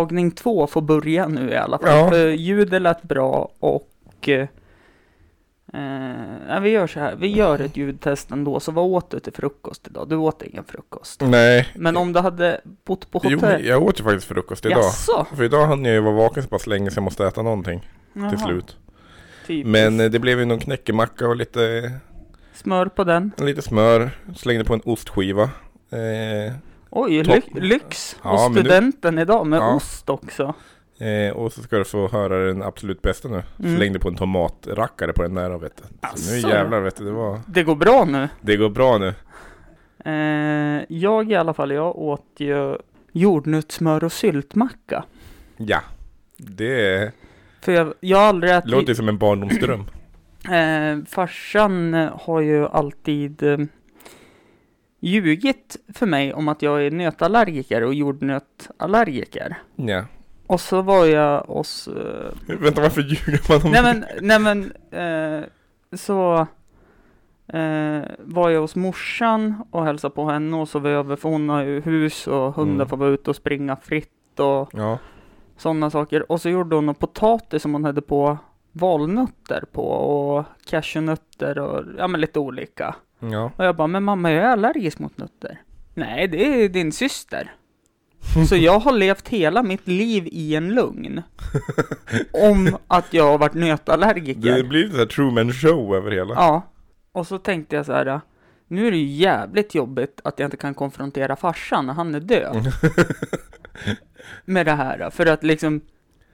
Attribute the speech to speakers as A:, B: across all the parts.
A: tagning två får börja nu i alla fall.
B: Ja.
A: För ljudet lät bra och eh, eh, vi gör så här, vi gör ett ljudtest ändå. Så vad åt du till frukost idag? Du åt ingen frukost.
B: Nej,
A: Men om du hade bott på
B: jo,
A: hotell?
B: jag åt ju faktiskt frukost idag.
A: Jaså?
B: För idag hann jag ju vara vaken så pass länge så jag måste äta någonting
A: Jaha,
B: till slut.
A: typiskt.
B: Men eh, det blev ju någon knäckemacka och lite,
A: Smör på den.
B: lite smör. Slängde på en ostskiva. Eh,
A: Oj, ly lyx
B: Ja, nu-
A: studenten idag med
B: Ja.
A: ost också.
B: eh, och så ska du få höra den absolut bästa nu.
A: Mm.
B: Slängde på en tomatrackare på den där vet du. Så nu jävlar vet du, det var...
A: Det går bra nu.
B: Det går bra nu.
A: Eh, jag i alla fall, jag åt ju jordnötssmör och syltmacka.
B: Ja. Det
A: För jag, jag har aldrig ätit...
B: låter ju som en barndomsdröm.
A: Eh, farsan har ju alltid eh, ljugit för mig om att jag är nötallergiker och jordnötallergiker.
B: Ja.
A: Och så var jag hos... Eh,
B: Vänta, varför ljuger man om
A: nej men, nej men, eh, så eh, var jag hos morsan och hälsade på henne och sov över för hon har ju hus och hundar
B: Mm.
A: får vara ute och springa fritt och
B: Ja.
A: sådana saker. Och så gjorde hon potatis som hon hade på valnötter på och cashewnötter och ja men lite olika.
B: Ja.
A: Och jag bara, men mamma jag är allergisk mot nötter. Nej, det är din syster. Så jag har levt hela mitt liv i en lugn. Om att jag har varit nötallergiker.
B: Det blir lite Truman show över hela.
A: Ja. Och så tänkte jag så här. Nu är det ju jävligt jobbigt att jag inte kan konfrontera farsan när han är död. Med det här. För att liksom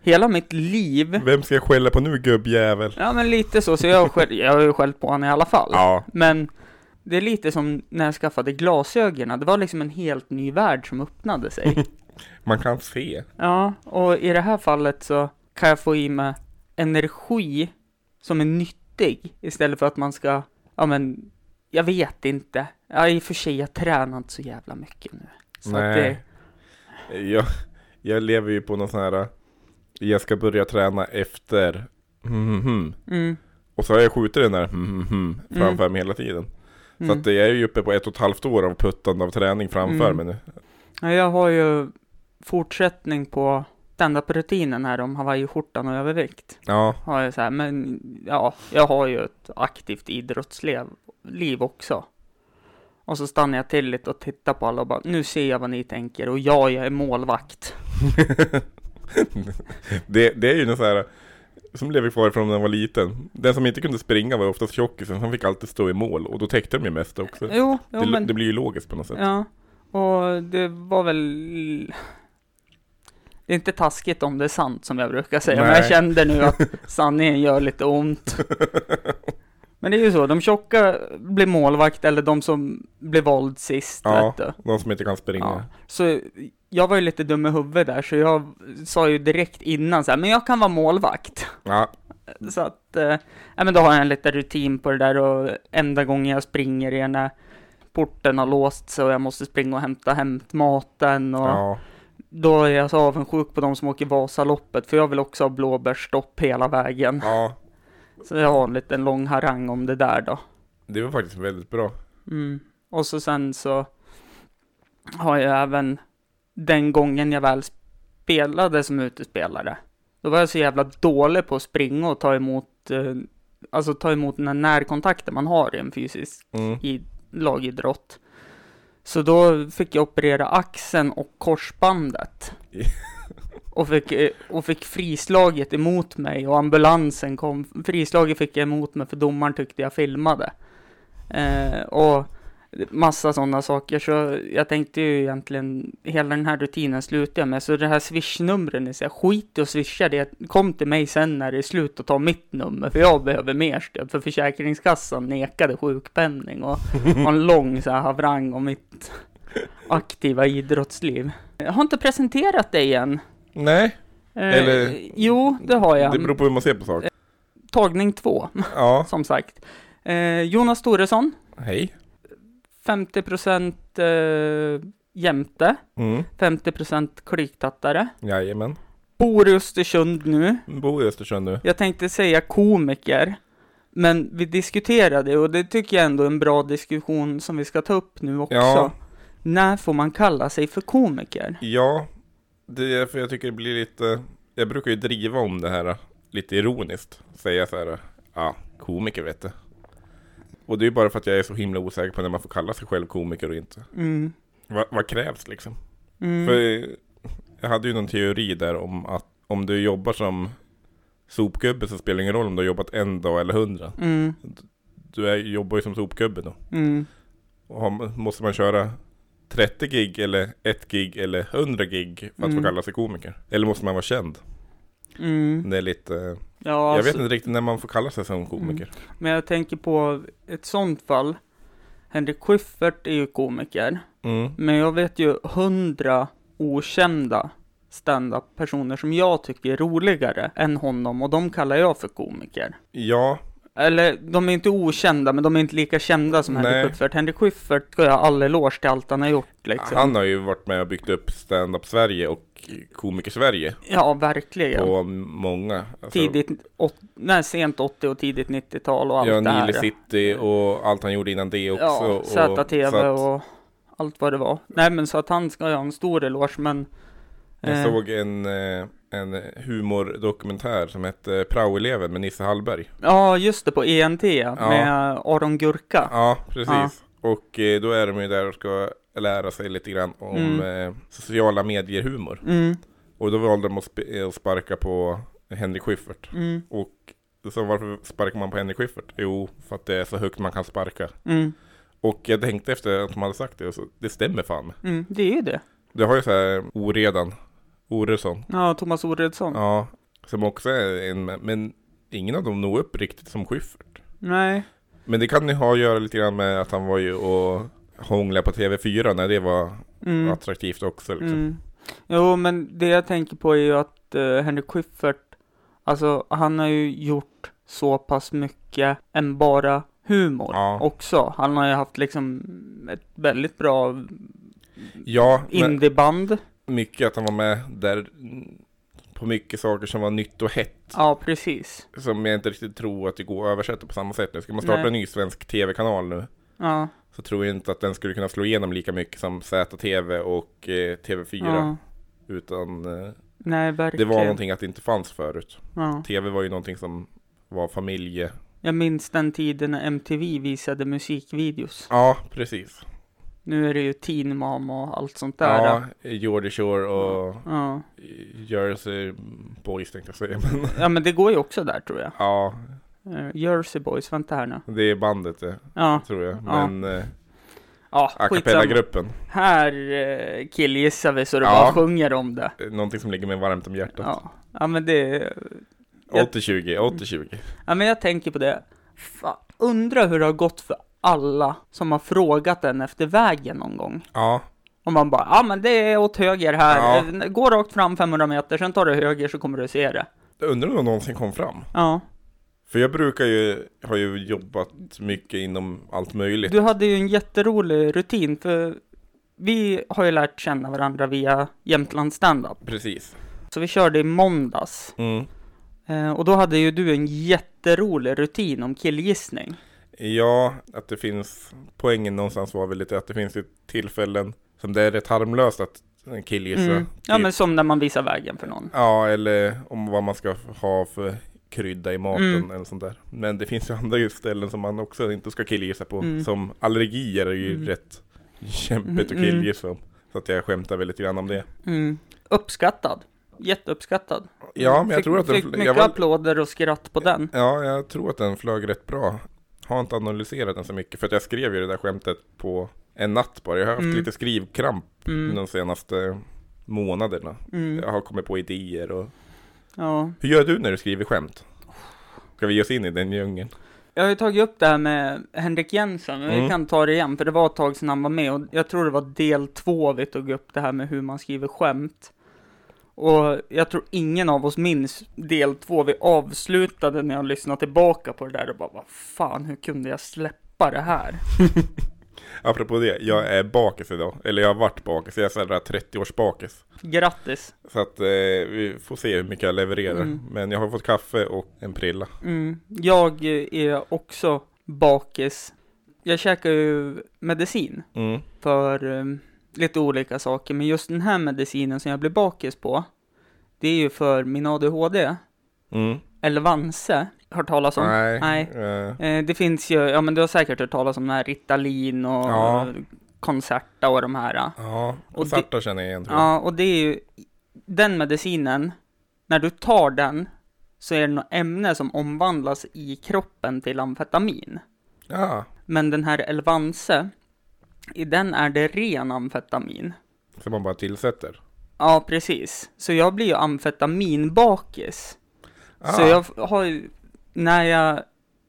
A: hela mitt liv.
B: Vem ska jag skälla på nu gubbjävel?
A: Ja men lite så. Så jag har, skäll, jag har ju skällt på honom i alla fall.
B: Ja.
A: Men det är lite som när jag skaffade glasögonen. Det var liksom en helt ny värld som öppnade sig.
B: Man kan se.
A: ja, och i det här fallet så kan jag få i mig energi som är nyttig istället för att man ska, ja men, jag vet inte. Ja, i och för sig, jag tränar inte så jävla mycket nu. Så
B: Nej. Jag, jag lever ju på någon sån här Jag ska börja träna efter hmm, hmm.
A: det, mm,
B: Och så har jag skjutit den där hmm, hmm, hmm framför mig hela tiden Så
A: mm.
B: att jag är ju uppe på ett och ett halvt år av puttande av träning framför
A: Mm.
B: mig nu
A: Ja, jag har ju fortsättning på stand-up-rutinen här om hawaiiskjortan och övervikt.
B: Ja,
A: har jag så här, men ja, jag har ju ett aktivt idrottsliv liv också. Och så stannar jag till lite och tittar på alla och bara, nu ser jag vad ni tänker och ja, jag är målvakt.
B: det, det är ju något så här som lever kvar från när man var liten Den som inte kunde springa var oftast tjockisen, han fick alltid stå i mål och då täckte de ju mest också
A: Jo, jo
B: det,
A: men,
B: det blir ju logiskt på något sätt
A: ja. Och det var väl, det är inte taskigt om det är sant som jag brukar säga, men jag
B: Nej.
A: kände nu att sanningen gör lite ont. Men det är ju så, de tjocka blir målvakt eller de som blir vald sist,
B: Ja,
A: vet du.
B: de som inte kan springa
A: Ja. Så jag var ju lite dum i huvudet där, så jag sa ju direkt innan så här, men jag kan vara målvakt.
B: Ja,
A: Så att, eh, ja men då har jag en liten rutin på det där och enda gången jag springer är när porten har låst sig och jag måste springa och hämta hämtmaten och
B: ja,
A: då är jag så avundsjuk på de som åker Vasaloppet, för jag vill också ha blåbärsstopp hela vägen.
B: ja
A: Så jag har en liten lång harang om det där då.
B: Det var faktiskt väldigt bra
A: Mm. Och så sen så har jag även den gången jag väl spelade som utespelare. Då var jag så jävla dålig på att springa och ta emot, eh, alltså ta emot den här närkontakten man har i en fysisk
B: mm.
A: i lagidrott. Så då fick jag operera axeln och korsbandet. Och fick, eh, och fick frislaget emot mig och ambulansen kom. Frislaget fick jag emot mig för domaren tyckte jag filmade. Eh, och massa sådana saker. Så jag tänkte ju egentligen, hela den här rutinen slutar jag med. Så det här swishnumren, jag skit att swisha det. Kom till mig sen när det är slut och ta mitt nummer. För jag behöver mer stöd. För Försäkringskassan nekade sjukpenning och har en lång så här havrang om mitt aktiva idrottsliv. Jag har inte presenterat dig än.
B: Nej,
A: Eh,
B: Eller-
A: Jo, det har jag.
B: det beror på hur man ser på saker
A: Tagning två,
B: Ja,
A: som sagt. Eh, Jonas Toresson,
B: hej
A: 50% eh, jämte,
B: mm.
A: 50% kliktattare.
B: Jajamän
A: Bor i Östersund nu.
B: Bor i Östersund nu
A: Jag tänkte säga komiker. Men vi diskuterade och det tycker jag ändå är en bra diskussion som vi ska ta upp nu också.
B: Ja.
A: När får man kalla sig för komiker?
B: Ja, Det är för jag tycker det blir lite, jag brukar ju driva om det här lite ironiskt. Säga så här, ja, komiker vet du. Och det är ju bara för att jag är så himla osäker på när man får kalla sig själv komiker och inte.
A: Mm.
B: Va, vad krävs liksom?
A: Mm.
B: För jag hade ju någon teori där om att om du jobbar som sopgubbe så spelar det ingen roll om du har jobbat en dag eller hundra.
A: Mm.
B: Du är, jobbar ju som sopgubbe då.
A: Mm.
B: Och har, måste man köra 30 gig eller 1 gig eller 100 gig för att
A: Mm.
B: få kalla sig komiker? Eller måste man vara känd?
A: Mm.
B: Det är lite,
A: Ja,
B: jag vet
A: alltså,
B: inte riktigt när man får kalla sig som komiker.
A: men jag tänker på ett sånt fall. Henrik Schyffert är ju komiker.
B: Mm.
A: Men jag vet ju hundra okända stand-up personer som jag tycker är roligare än honom och de kallar jag för komiker.
B: Ja,
A: Eller de är inte okända, men de är inte lika kända som. Henrik Schyffert. Henrik Schyffert ska jag ha all eloge till allt han har gjort liksom.
B: han har ju varit med och byggt upp stand-up Sverige och komiker-Sverige
A: Ja, verkligen.
B: på många. Alltså,
A: Tidigt, åt, nej, sent 80 och tidigt 90-tal och allt
B: Ja,
A: det här.
B: Nile City och allt han gjorde innan det också.
A: Ja,
B: och,
A: ZTV
B: så att
A: och allt vad det var. Nej men så att han ska ha en stor eloge men
B: Jag
A: eh,
B: såg en, eh, en humordokumentär som hette Praoeleven med Nisse Hallberg.
A: Ja just det, på ENT med Aron Gurka.
B: Ja, precis. Och eh, då är de ju där och ska lära sig lite grann om
A: Mm.
B: sociala medier-humor.
A: Mm,
B: Och då valde de att, sp- att sparka på Henrik Schyffert.
A: mm,
B: Och så varför sparkar man på Henrik Schyffert? Jo, för att det är så högt man kan sparka.
A: mm,
B: Och jag tänkte efter att de hade sagt det, och så, det stämmer fan.
A: mm, det är ju det.
B: Det har ju så här oredan, Oresson.
A: Ja, Thomas Oredsson.
B: Ja, som också är en, men ingen av dem når upp riktigt som Schyffert.
A: Nej.
B: Men det kan ju ha att göra lite grann med att han var ju och hånglade på TV4 när det var
A: Mm,
B: attraktivt också liksom.
A: mm. Jo, men det jag tänker på är ju att uh, Henrik Schyffert, alltså han har ju gjort så pass mycket än bara humor
B: Ja.
A: också. Han har ju haft liksom ett väldigt bra
B: Ja, men
A: indieband.
B: Mycket att han var med där på mycket saker som var nytt och hett.
A: Ja, precis.
B: Som jag inte riktigt tror att det går att översätta på samma sätt nu. Ska man starta
A: Nej.
B: en ny svensk tv-kanal nu
A: Ja,
B: så tror jag inte att den skulle kunna slå igenom lika mycket som ZTV och eh, TV4.
A: ja.
B: Utan eh,
A: Nej,
B: det var någonting att det inte fanns förut.
A: Ja.
B: TV var ju någonting som var familje...
A: Jag minns den tiden när MTV visade musikvideos.
B: Ja, precis.
A: Nu är det ju Teen Mom och allt sånt där.
B: Ja, Geordie Shore och
A: ja.
B: Jersey Boys tänkte jag säga. Men
A: Ja, men det går ju också där tror jag.
B: ja,
A: Eh, Jersey Boys, vänta här nu.
B: det är bandet det,
A: Ja,
B: tror jag.
A: Ja.
B: Men eh,
A: ja
B: a cappella-gruppen,
A: Här eh, killgissar vi så det
B: Ja.
A: bara sjunger om det.
B: eh, någonting som ligger mig varmt om hjärtat.
A: Ja, ja men det... jag-
B: 80-20, 80-20.
A: Ja, men jag tänker på det. Fan, undra hur det har gått för alla som har frågat en efter vägen någon gång.
B: Ja,
A: Och man bara, ja men det är åt höger här.
B: Ja.
A: Gå rakt fram 500 meter, sen tar du höger så kommer du se det.
B: jag undrar om någonsin kom fram.
A: Ja.
B: För jag brukar ju, har ju jobbat mycket inom allt möjligt.
A: Du hade ju en jätterolig rutin, för vi har ju lärt känna varandra via Jämtland standup.
B: Precis.
A: Så vi körde i måndags.
B: Mm.
A: Eh, och då hade ju du en jätterolig rutin om killgissning.
B: Ja, att det finns, poängen någonstans var väl lite att det finns tillfällen som det är rätt harmlöst att killgissa.
A: Mm. Ja,
B: typ.
A: men som när man visar vägen för någon.
B: Ja, eller om vad man ska ha för krydda i maten
A: Mm.
B: eller sånt där. Men det finns ju andra ställen som man också inte ska killgissa på.
A: Mm.
B: Som allergier är ju
A: Mm.
B: rätt kämpigt att
A: Mm.
B: killgissa om. Så att jag skämtar väl lite grann om det.
A: Mm. Uppskattad. Jätteuppskattad.
B: Ja, men jag
A: fick,
B: tror att den,
A: fick mycket
B: jag var,
A: applåder och skratt på den.
B: Ja, jag tror att den flög rätt bra. Har inte analyserat den så mycket. För att jag skrev ju det där skämtet på en natt bara. Jag har haft
A: Mm.
B: lite skrivkramp
A: Mm.
B: de senaste månaderna.
A: Mm.
B: Jag har kommit på idéer och...
A: Ja.
B: Hur gör du när du skriver skämt? Ska vi ge oss in i den djungeln?
A: Jag har ju tagit upp det här med Henrik Jensen, och vi
B: Mm.
A: kan ta det igen, för det var ett tag sedan han var med, och jag tror det var del två vi tog upp det här med hur man skriver skämt. Och jag tror ingen av oss minns del två, vi avslutade när jag lyssnade tillbaka på det där och bara, vad fan, hur kunde jag släppa det här?
B: Apropå det, jag är bakis idag. Eller jag har varit bakis. Jag är sådär 30-års bakis.
A: Grattis!
B: Så att eh, vi får se hur mycket jag levererar.
A: Mm.
B: Men jag har fått kaffe och en prilla.
A: Mm. Jag är också bakis. Jag käkar ju medicin
B: Mm.
A: för, eh, lite olika saker, men just den här medicinen som jag blir bakis på, det är ju för min ADHD.
B: Mm.
A: Elvanse, hört talas om?
B: Nej.
A: Nej.
B: Eh,
A: det finns ju, ja men du har säkert hört talas om den här Ritalin och
B: Ja.
A: Concerta och de här.
B: ja, Sarta känner jag igen tror jag.
A: Ja, och det är ju, den medicinen, när du tar den, så är det något ämne som omvandlas i kroppen till amfetamin.
B: Ja,
A: Men den här Elvanse, i den är det ren amfetamin.
B: som man bara tillsätter.
A: Ja, precis. Så jag blir ju amfetaminbakis. Så
B: Ah.
A: jag har ju, när jag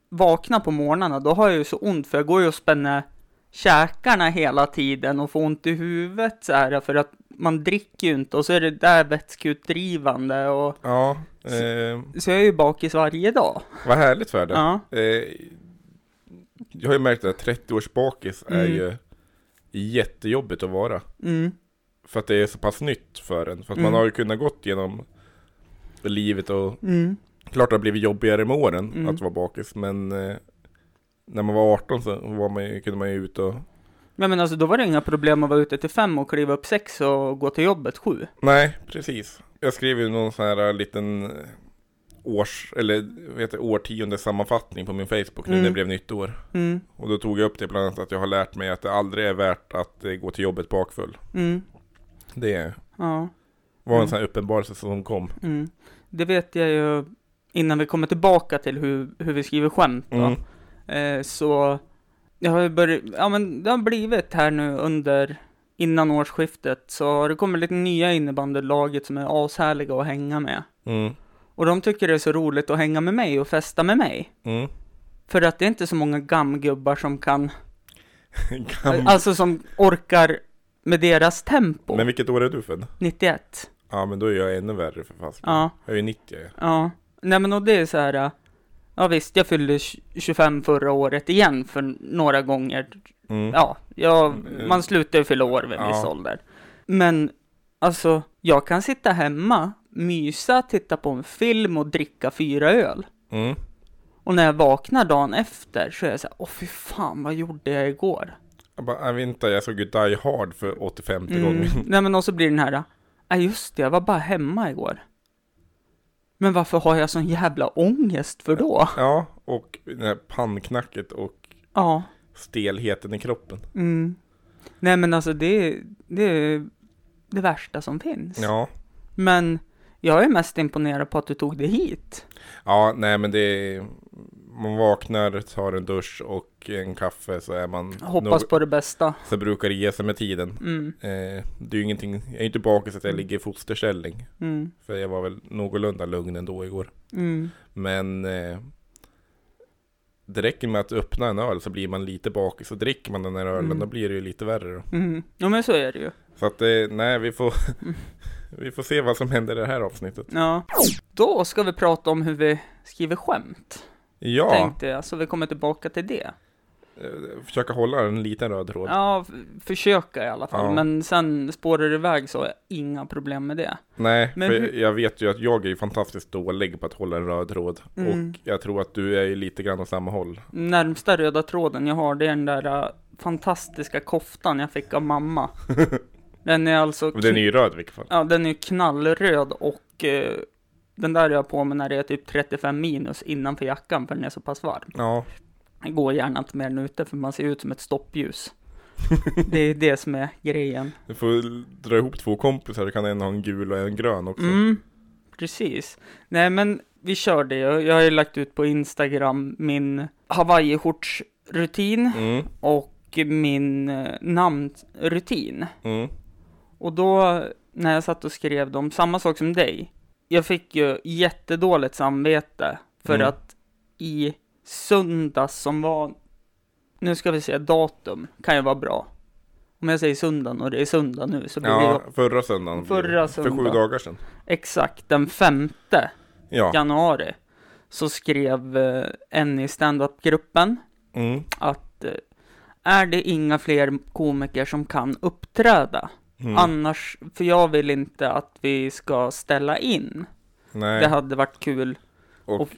A: vaknar på morgnarna, då har jag ju så ont, för jag går ju och spänner käkarna hela tiden och får ont i huvudet så här, för att man dricker ju inte och så är det där vätskeutdrivande och
B: Ja, eh,
A: så jag är ju bakis varje dag.
B: vad härligt för dig.
A: Ja,
B: Eh, jag har ju märkt att 30-års bakis är
A: Mm.
B: ju jättejobbigt att vara.
A: mm,
B: För att det är så pass nytt för en. För att
A: Mm.
B: man har ju kunnat gått genom livet och
A: mm,
B: klart det har blivit jobbigare med åren
A: Mm.
B: att vara bakis. Men eh, när man var 18 så var man kunde man ju ut och
A: Ja, men alltså då var det inga problem att vara ute till fem och kliva upp sex och gå till jobbet sju.
B: Nej, precis. Jag skrev ju någon sån här liten års, eller vad heter det, årtiondes sammanfattning på min Facebook nu
A: Mm.
B: när det blev nytt år.
A: Mm,
B: Och då tog jag upp det bland annat att jag har lärt mig att det aldrig är värt att eh, gå till jobbet bakfull.
A: mm,
B: Det
A: ja.
B: var en
A: Mm.
B: sån här uppenbarelse som kom.
A: Mm. Det vet jag ju innan vi kommer tillbaka till hur, hur vi skriver skämt då.
B: Mm.
A: Eh, så jag har ju börjat, ja men det har blivit här nu under, innan årsskiftet, så har det kommit lite nya innebandylaget som är ashärliga att hänga med.
B: Mm.
A: Och de tycker det är så roligt att hänga med mig och festa med mig.
B: Mm.
A: För att det är inte så många gamgubbar som kan,
B: Gam-
A: alltså som orkar med deras tempo.
B: Men vilket år är du född?
A: 91.
B: Ja men då är jag ännu värre för fast.
A: Ja.
B: Jag är ju 90 ja.
A: Nej men och det är så här. Ja visst, jag fyllde tj- 25 förra året igen för några gånger.
B: Mm.
A: Ja, jag,
B: Mm.
A: man slutar ju fylla år vid en
B: Ja.
A: viss ålder. Men alltså, jag kan sitta hemma, mysa, titta på en film och dricka fyra öl.
B: Mm.
A: Och när jag vaknar dagen efter så är jag så här, åh fy fan, vad gjorde jag igår?
B: Jag bara, vet inte, jag såg ju Die Hard för 85
A: Mm.
B: gången.
A: Nej men och så blir den här, ja just det, jag var bara hemma igår. Men varför har jag sån jävla ångest för då?
B: Ja, och det här pannknacket och
A: Ja.
B: stelheten i kroppen.
A: Mm. Nej men alltså det, det är det värsta som finns.
B: Ja.
A: Men jag är mest imponerad på att du tog dig hit.
B: Ja, nej men det är... Man vaknar, tar en dusch och en kaffe så är man...
A: Hoppas
B: nog-
A: på det bästa.
B: Så brukar det ge sig med tiden.
A: Mm,
B: Eh, det är ju ingenting, jag är inte bakis att jag ligger i fosterställning.
A: mm,
B: För jag var väl någorlunda lugn ändå igår.
A: mm.
B: Men eh, det räcker med att öppna en öl så blir man lite bakis. Och dricker man den här ölen
A: Mm.
B: då blir det ju lite värre då.
A: Mm. Ja men så är det ju.
B: Så att eh, nej, vi får, vi får se vad som händer i det här avsnittet.
A: Ja. Då ska vi prata om hur vi skriver skämt.
B: Ja,
A: Tänkte jag, så vi kommer tillbaka till det.
B: eh, försöka hålla en liten röd tråd.
A: Ja, försöka i alla fall.
B: Ja.
A: Men sen spårar det iväg så har jag inga problem med det.
B: Nej,
A: Men
B: för
A: hur-
B: jag vet ju att jag är fantastiskt dålig på att hålla en röd tråd.
A: Mm.
B: Och jag tror att du är lite grann åt samma håll.
A: Närmsta röda tråden jag har, det är den där äh, fantastiska koftan jag fick av mamma. Den är alltså...
B: Och den är ju röd i vilket fall.
A: Ja, den är ju knallröd och eh, den där har jag på mig när det är typ 35 minus innanför jackan för den är så pass varm.
B: Ja,
A: Jag går gärna inte mer än ute för man ser ut som ett stoppljus. det är det som är grejen.
B: du får dra ihop två kompisar. Du kan en ha en gul och en grön också.
A: Mm, precis. Nej men vi kör det. Jag jag har ju lagt ut på Instagram min hawaiiskjortsrutin
B: Mm,
A: och min eh, namnrutin.
B: mm,
A: Och då när jag satt och skrev dem, samma sak som dig. Jag fick ju jättedåligt samvete för
B: Mm.
A: att i söndags som var, nu ska vi se, datum kan ju vara bra. Om jag säger söndagen och det är söndag nu så blir det
B: Ja,
A: ju
B: förra söndagen. det.
A: Förra
B: För sju dagar sedan.
A: exakt den femte
B: Ja.
A: januari. Så skrev eh, en i standup-gruppen
B: Mm,
A: att eh, är det inga fler komiker som kan uppträda?
B: Mm.
A: Annars, för jag vill inte att vi ska ställa in.
B: Nej,
A: Det hade varit kul,
B: och,
A: och-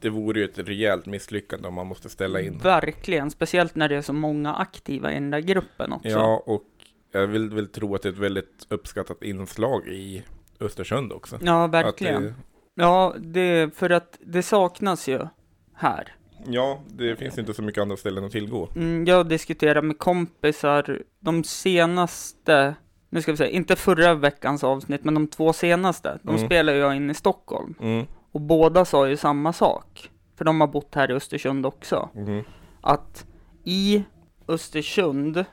B: det vore ju ett rejält misslyckande om man måste ställa in.
A: verkligen. Speciellt när det är så många aktiva i den där gruppen också.
B: Ja, och jag vill, vill tro att det är ett väldigt uppskattat inslag i Östersund också.
A: Ja, verkligen.
B: det,
A: Ja, det, för att det saknas ju här.
B: Ja, det finns inte så mycket andra ställen att tillgå.
A: Mm, jag diskuterar med kompisar de senaste, nu ska vi säga, inte förra veckans avsnitt, men de två senaste. De
B: Mm.
A: spelar jag in i Stockholm.
B: Mm.
A: Och båda sa ju samma sak. För de har bott här i Östersund också.
B: Mhm.
A: Att i Östersund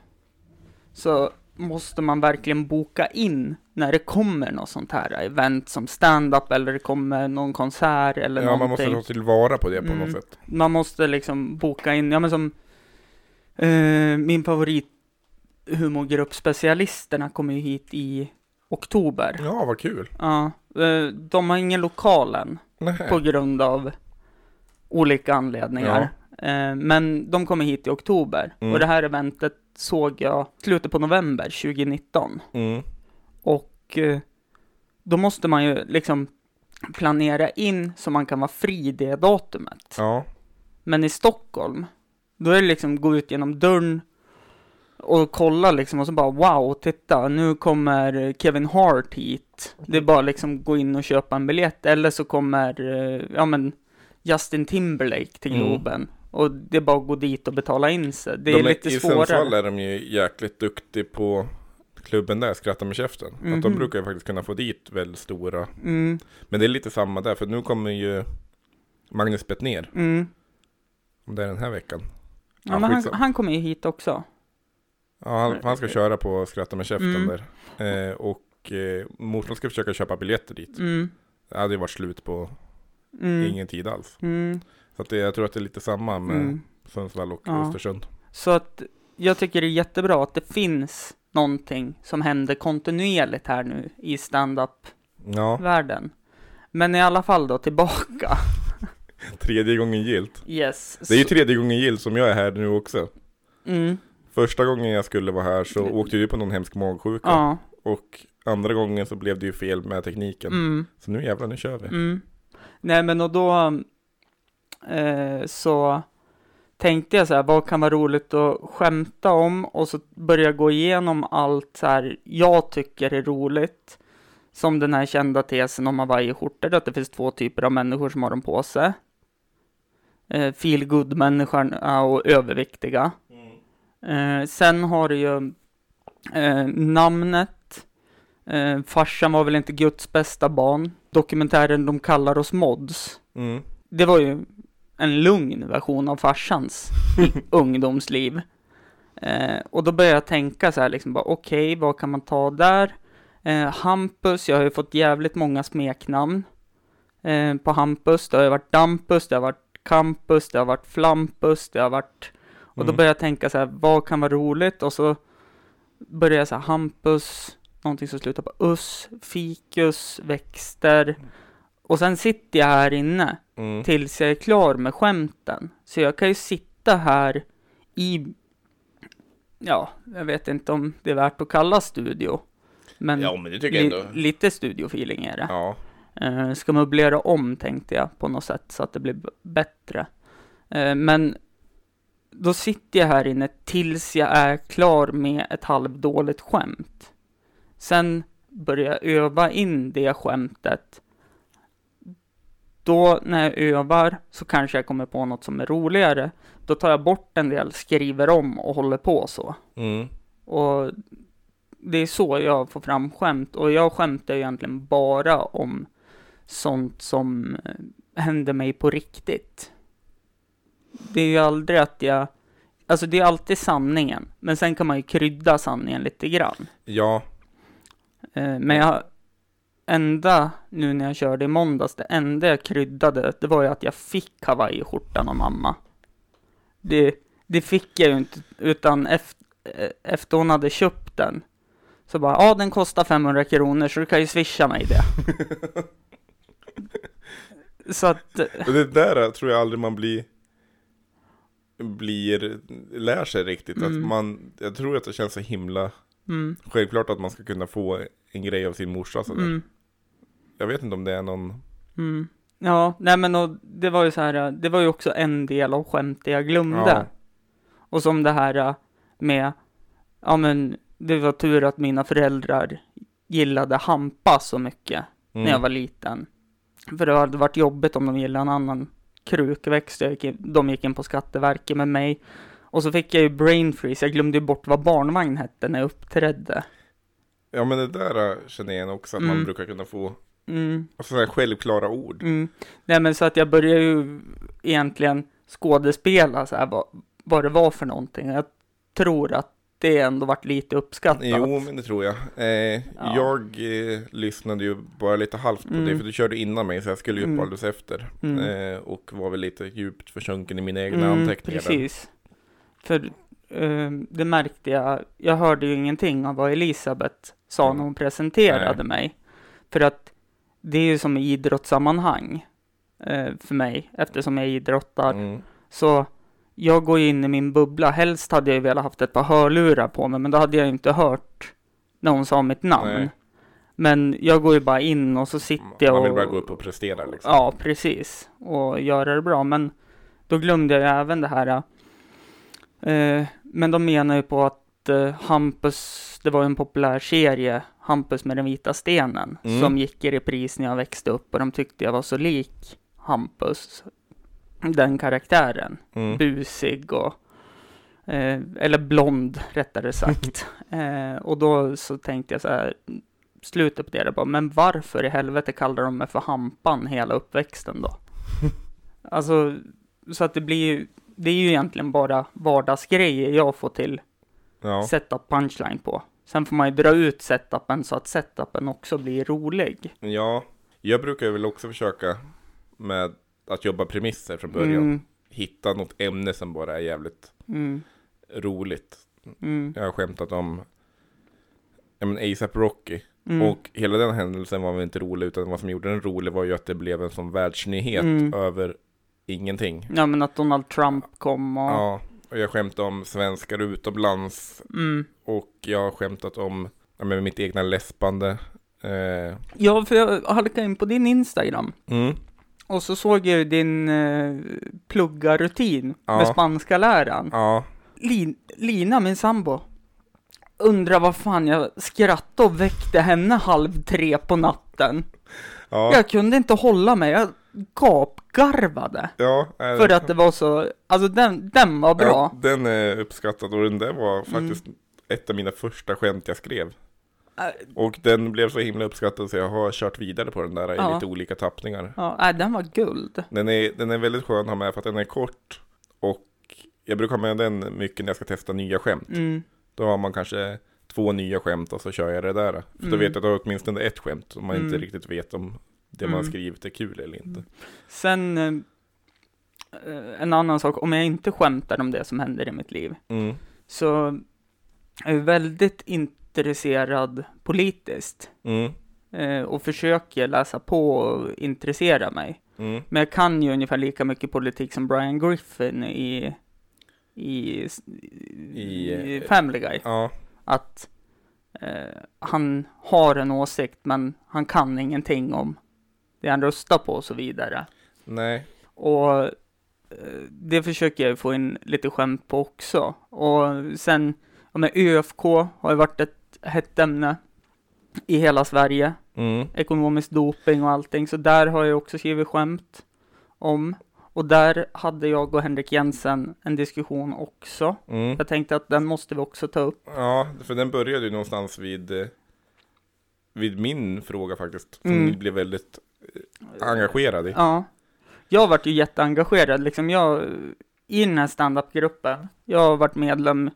A: så måste man verkligen boka in när det kommer något sånt här event som stand-up eller det kommer någon konsert eller
B: Ja, man
A: någonting.
B: måste ta tillvara på det på
A: Mm.
B: något sätt.
A: Man måste liksom boka in, ja men som eh, min favorit humorgrupp Specialisterna kommer ju hit i oktober.
B: Ja, vad kul.
A: Ja, eh, de har ingen lokal än på grund av olika anledningar. Eh, men de kommer hit i oktober
B: Mm.
A: och det här eventet såg jag slutet på november 2019.
B: Mm.
A: Och eh, då måste man ju liksom planera in så man kan vara fri det datumet.
B: Ja.
A: Men i Stockholm, då är det liksom gå ut genom dörren och kolla liksom och så bara wow, titta, nu kommer Kevin Hart hit. Det är bara liksom gå in och köpa en biljett. Eller så kommer, eh, ja men, Justin Timberlake till
B: Mm.
A: Globen. Och det är bara att gå dit och betala in sig. Det är
B: de
A: lite
B: I Sundsvall
A: svårare.
B: är de ju jäkligt duktiga på klubben där, Skratta med käften. Att de
A: Mhm.
B: brukar ju faktiskt kunna få dit väldigt stora.
A: Mm,
B: Men det är lite samma där, för nu kommer ju Magnus Bettner,
A: mm.
B: om det är den här veckan.
A: Ja,
B: Ja,
A: men han, han kommer ju hit också.
B: Ja, han, han ska köra på Skratta med käften
A: Mm.
B: där. Eh, och eh, morsan ska försöka köpa biljetter dit.
A: Mm,
B: Det hade ju varit slut på
A: mm,
B: ingen tid alls.
A: mm,
B: Så att det, jag tror att det är lite samma med
A: mm.
B: Sundsvall och
A: Ja.
B: Östersund.
A: Så att jag tycker det är jättebra att det finns någonting som händer kontinuerligt här nu i stand-up-världen.
B: Ja,
A: Men i alla fall då tillbaka.
B: tredje gången gilt.
A: Yes.
B: Det är ju tredje gången gilt som jag är här nu också.
A: Mm,
B: Första gången jag skulle vara här så åkte du på någon hemsk magsjuka.
A: ja.
B: Och andra gången så blev det ju fel med tekniken.
A: Mm,
B: Så nu jävlar, nu kör vi.
A: mm. Nej men och då eh, så tänkte jag så här, vad kan vara roligt att skämta om? Och så började jag gå igenom allt så här jag tycker är roligt. Som den här kända tesen om hawaiiskjortor, att det finns två typer av människor som har dem på sig. Eh, feel good människorna och överviktiga. Eh, sen har du ju eh, namnet. Eh, farsan var väl inte Guds bästa barn. Dokumentären De kallar oss mods.
B: Mm.
A: Det var ju en lugn version av farsans ungdomsliv. Eh, och då började jag tänka så här liksom bara okej, vad kan man ta där? Eh, Hampus, jag har ju fått jävligt många smeknamn eh, på Hampus. Det har ju varit Dampus, det har varit Campus, det har varit Flampus, det har varit... Och då
B: Mm.
A: började jag tänka så här, vad kan vara roligt? Och så började jag så här, Hampus, någonting som slutar på us, fikus, växter. Och sen sitter jag här inne
B: Mm.
A: tills jag är klar med skämten. Så jag kan ju sitta här i, ja, jag vet inte om det är värt att kalla studio. Men,
B: Ja, men
A: li- lite studiofeeling är det.
B: Ja.
A: Eh, ska möblera om tänkte jag på något sätt så att det blir bättre. Eh, men då sitter jag här inne tills jag är klar med ett halvdåligt skämt. Sen börjar jag öva in det skämtet. Då när jag övar så kanske jag kommer på något som är roligare. Då tar jag bort en del, skriver om och håller på så.
B: Mm.
A: Och det är så jag får fram skämt. Och jag skämtar egentligen bara om sånt som eh, händer mig på riktigt. Det är ju aldrig att jag... Alltså det är alltid sanningen. Men sen kan man ju krydda sanningen lite grann.
B: Ja.
A: Eh, Men jag... Enda, nu när jag körde i måndags, det enda jag kryddade, det var ju att jag fick hawaiiskjortan av mamma. Det, det fick jag ju inte, utan efter, efter hon hade köpt den, så bara, ja den kostar 500 kronor, så du kan ju swisha mig det. så att,
B: Och det där tror jag aldrig man blir blir, lär sig riktigt. Att
A: Mm.
B: man, jag tror att det känns så himla
A: mm,
B: självklart att man ska kunna få en grej av sin morsa sådär.
A: mm,
B: Jag vet inte om det är någon,
A: mm. Ja, nej men och det var ju så här, det var ju också en del av skämtet jag glömde.
B: Ja.
A: Och som det här äh, med, ja men, det var tur att mina föräldrar gillade hampa så mycket
B: Mm.
A: när jag var liten. För det hade varit jobbigt om de gillade en annan krukväxt. Gick in, de gick in på Skatteverket med mig. Och så fick jag ju brain freeze. Jag glömde ju bort vad barnvagn hette när jag uppträdde.
B: Ja men det där äh, känner jag igen också, att man
A: Mm.
B: brukar kunna få
A: Mm,
B: alltså, sådana självklara ord.
A: mm. Nej men så att jag började ju egentligen skådespela så här vad, vad det var för någonting. Jag tror att det ändå varit lite uppskattat.
B: Jo, men det tror jag. Eh,
A: Ja.
B: Jag eh, lyssnade ju bara lite halvt på
A: Mm.
B: det, för du körde innan mig, så jag skulle ju
A: Mm.
B: alldeles efter.
A: Mm.
B: Eh, och var väl lite djupt försjunken i mina egna
A: Mm,
B: anteckningar.
A: Precis. För eh, det märkte jag. Jag hörde ju ingenting av vad Elisabeth sa
B: Mm.
A: när hon presenterade
B: Nej.
A: mig. För att det är ju som i idrottssammanhang eh, för mig, eftersom jag idrottar.
B: Mm.
A: Så jag går ju in i min bubbla. Helst hade jag ju velat haft ett par hörlurar på mig, men då hade jag ju inte hört när hon sa mitt namn.
B: Nej.
A: Men jag går ju bara in och så sitter jag
B: Man vill
A: och...
B: bara gå upp och prestera liksom.
A: Ja, precis. Och göra det bra. Men då glömde jag ju även det här. Eh, men de menar ju på att eh, Hampus, det var en populär serie, Hampus med den vita stenen,
B: Mm.
A: som gick i repris när jag växte upp och de tyckte jag var så lik Hampus, den karaktären.
B: Mm.
A: Busig och, eh, eller blond rättare sagt. eh, och då så tänkte jag så här, slutet på det, där bara, men varför i helvete kallar de mig för Hampan hela uppväxten då? alltså, så att det blir ju, det är ju egentligen bara vardagsgrejer jag får till
B: Ja.
A: setup punchline på. Sen får man ju dra ut setupen så att setupen också blir rolig.
B: ja, jag brukar väl också försöka med att jobba premisser från början.
A: Mm,
B: Hitta något ämne som bara är jävligt
A: mm,
B: roligt.
A: mm,
B: Jag har skämtat om ja, men ASAP Rocky.
A: mm,
B: Och hela den händelsen var väl inte rolig, utan vad som gjorde den rolig var ju att det blev en sån världsnyhet
A: Mm.
B: över ingenting.
A: Ja, men att Donald Trump kom och...
B: Ja, och jag skämtade om svenskar utomlands
A: Mm.
B: och jag har skämtat om ja, men mitt egna läspande. Eh,
A: Ja, för jag halkade in på din Instagram.
B: mm,
A: Och så såg jag ju din eh, pluggarrutin
B: Ja.
A: med spanska läraren.
B: ja,
A: Lin, Lina, min sambo, undrar vad fan jag skrattade och väckte henne halv tre på natten.
B: ja,
A: Jag kunde inte hålla mig, jag gapgarvade.
B: ja. är
A: För
B: det-
A: att det var så, alltså den, den var bra.
B: Ja, den är uppskattad och den där var faktiskt ett av mina första skämt jag skrev.
A: Äh,
B: Och den blev så himla uppskattad så jag har kört vidare på den där i
A: Ja.
B: lite olika tappningar.
A: Ja, den var guld.
B: Den är, den är väldigt skön att ha med för att den är kort och jag brukar ha med den mycket när jag ska testa nya skämt.
A: Mm,
B: Då har man kanske två nya skämt och så kör jag det där. För då
A: Mm.
B: vet jag att jag har åtminstone ett skämt om man inte
A: Mm.
B: riktigt vet om det man
A: Mm.
B: skrivit är kul eller inte.
A: Sen, eh, eh, en annan sak, om jag inte skämtar om det som händer i mitt liv,
B: Mm.
A: så är jag väldigt intresserad politiskt.
B: Mm.
A: eh, och försöker läsa på och intressera mig.
B: Mm.
A: Men jag kan ju ungefär lika mycket politik som Brian Griffin i, i, i,
B: I, eh,
A: Family Guy.
B: Ja,
A: Att eh, han har en åsikt men han kan ingenting om det han röstar på och så vidare.
B: nej.
A: Och eh, det försöker jag få in lite skämt på också. Och sen, ja men ÖFK har ju varit ett hett ämne i hela Sverige.
B: Mm.
A: Ekonomisk doping och allting, så där har jag också skrivit skämt om. Och där hade jag och Henrik Jensen en diskussion också.
B: Mm.
A: Jag tänkte att den måste vi också ta upp.
B: Ja, för den började ju någonstans vid, eh, vid min fråga faktiskt. Som
A: Mm.
B: blev väldigt engagerad i.
A: Ja. Jag har varit ju jätteengagerad, liksom jag, i den här standup-gruppen. Jag har varit medlem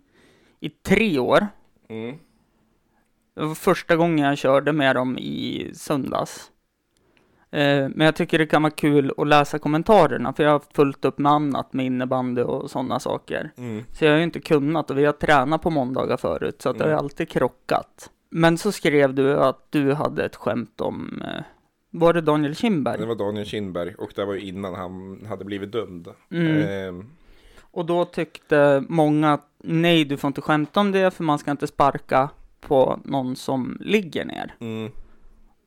A: i tre år.
B: Mm.
A: Det var första gången jag körde med dem i söndags. Eh, men jag tycker det kan vara kul att läsa kommentarerna, för jag har fullt upp med annat, med innebandy och sådana saker.
B: Mm.
A: Så jag har ju inte kunnat och vi har tränat på måndagar förut, så att det har ju
B: Mm.
A: alltid krockat. Men så skrev du att du hade ett skämt om, eh, var det Daniel Kindberg?
B: Det var Daniel Kindberg och det var ju innan han hade blivit dömd.
A: Mm.
B: Ehm,
A: Och då tyckte många att nej, du får inte skämta om det, för man ska inte sparka på någon som ligger ner.
B: mm.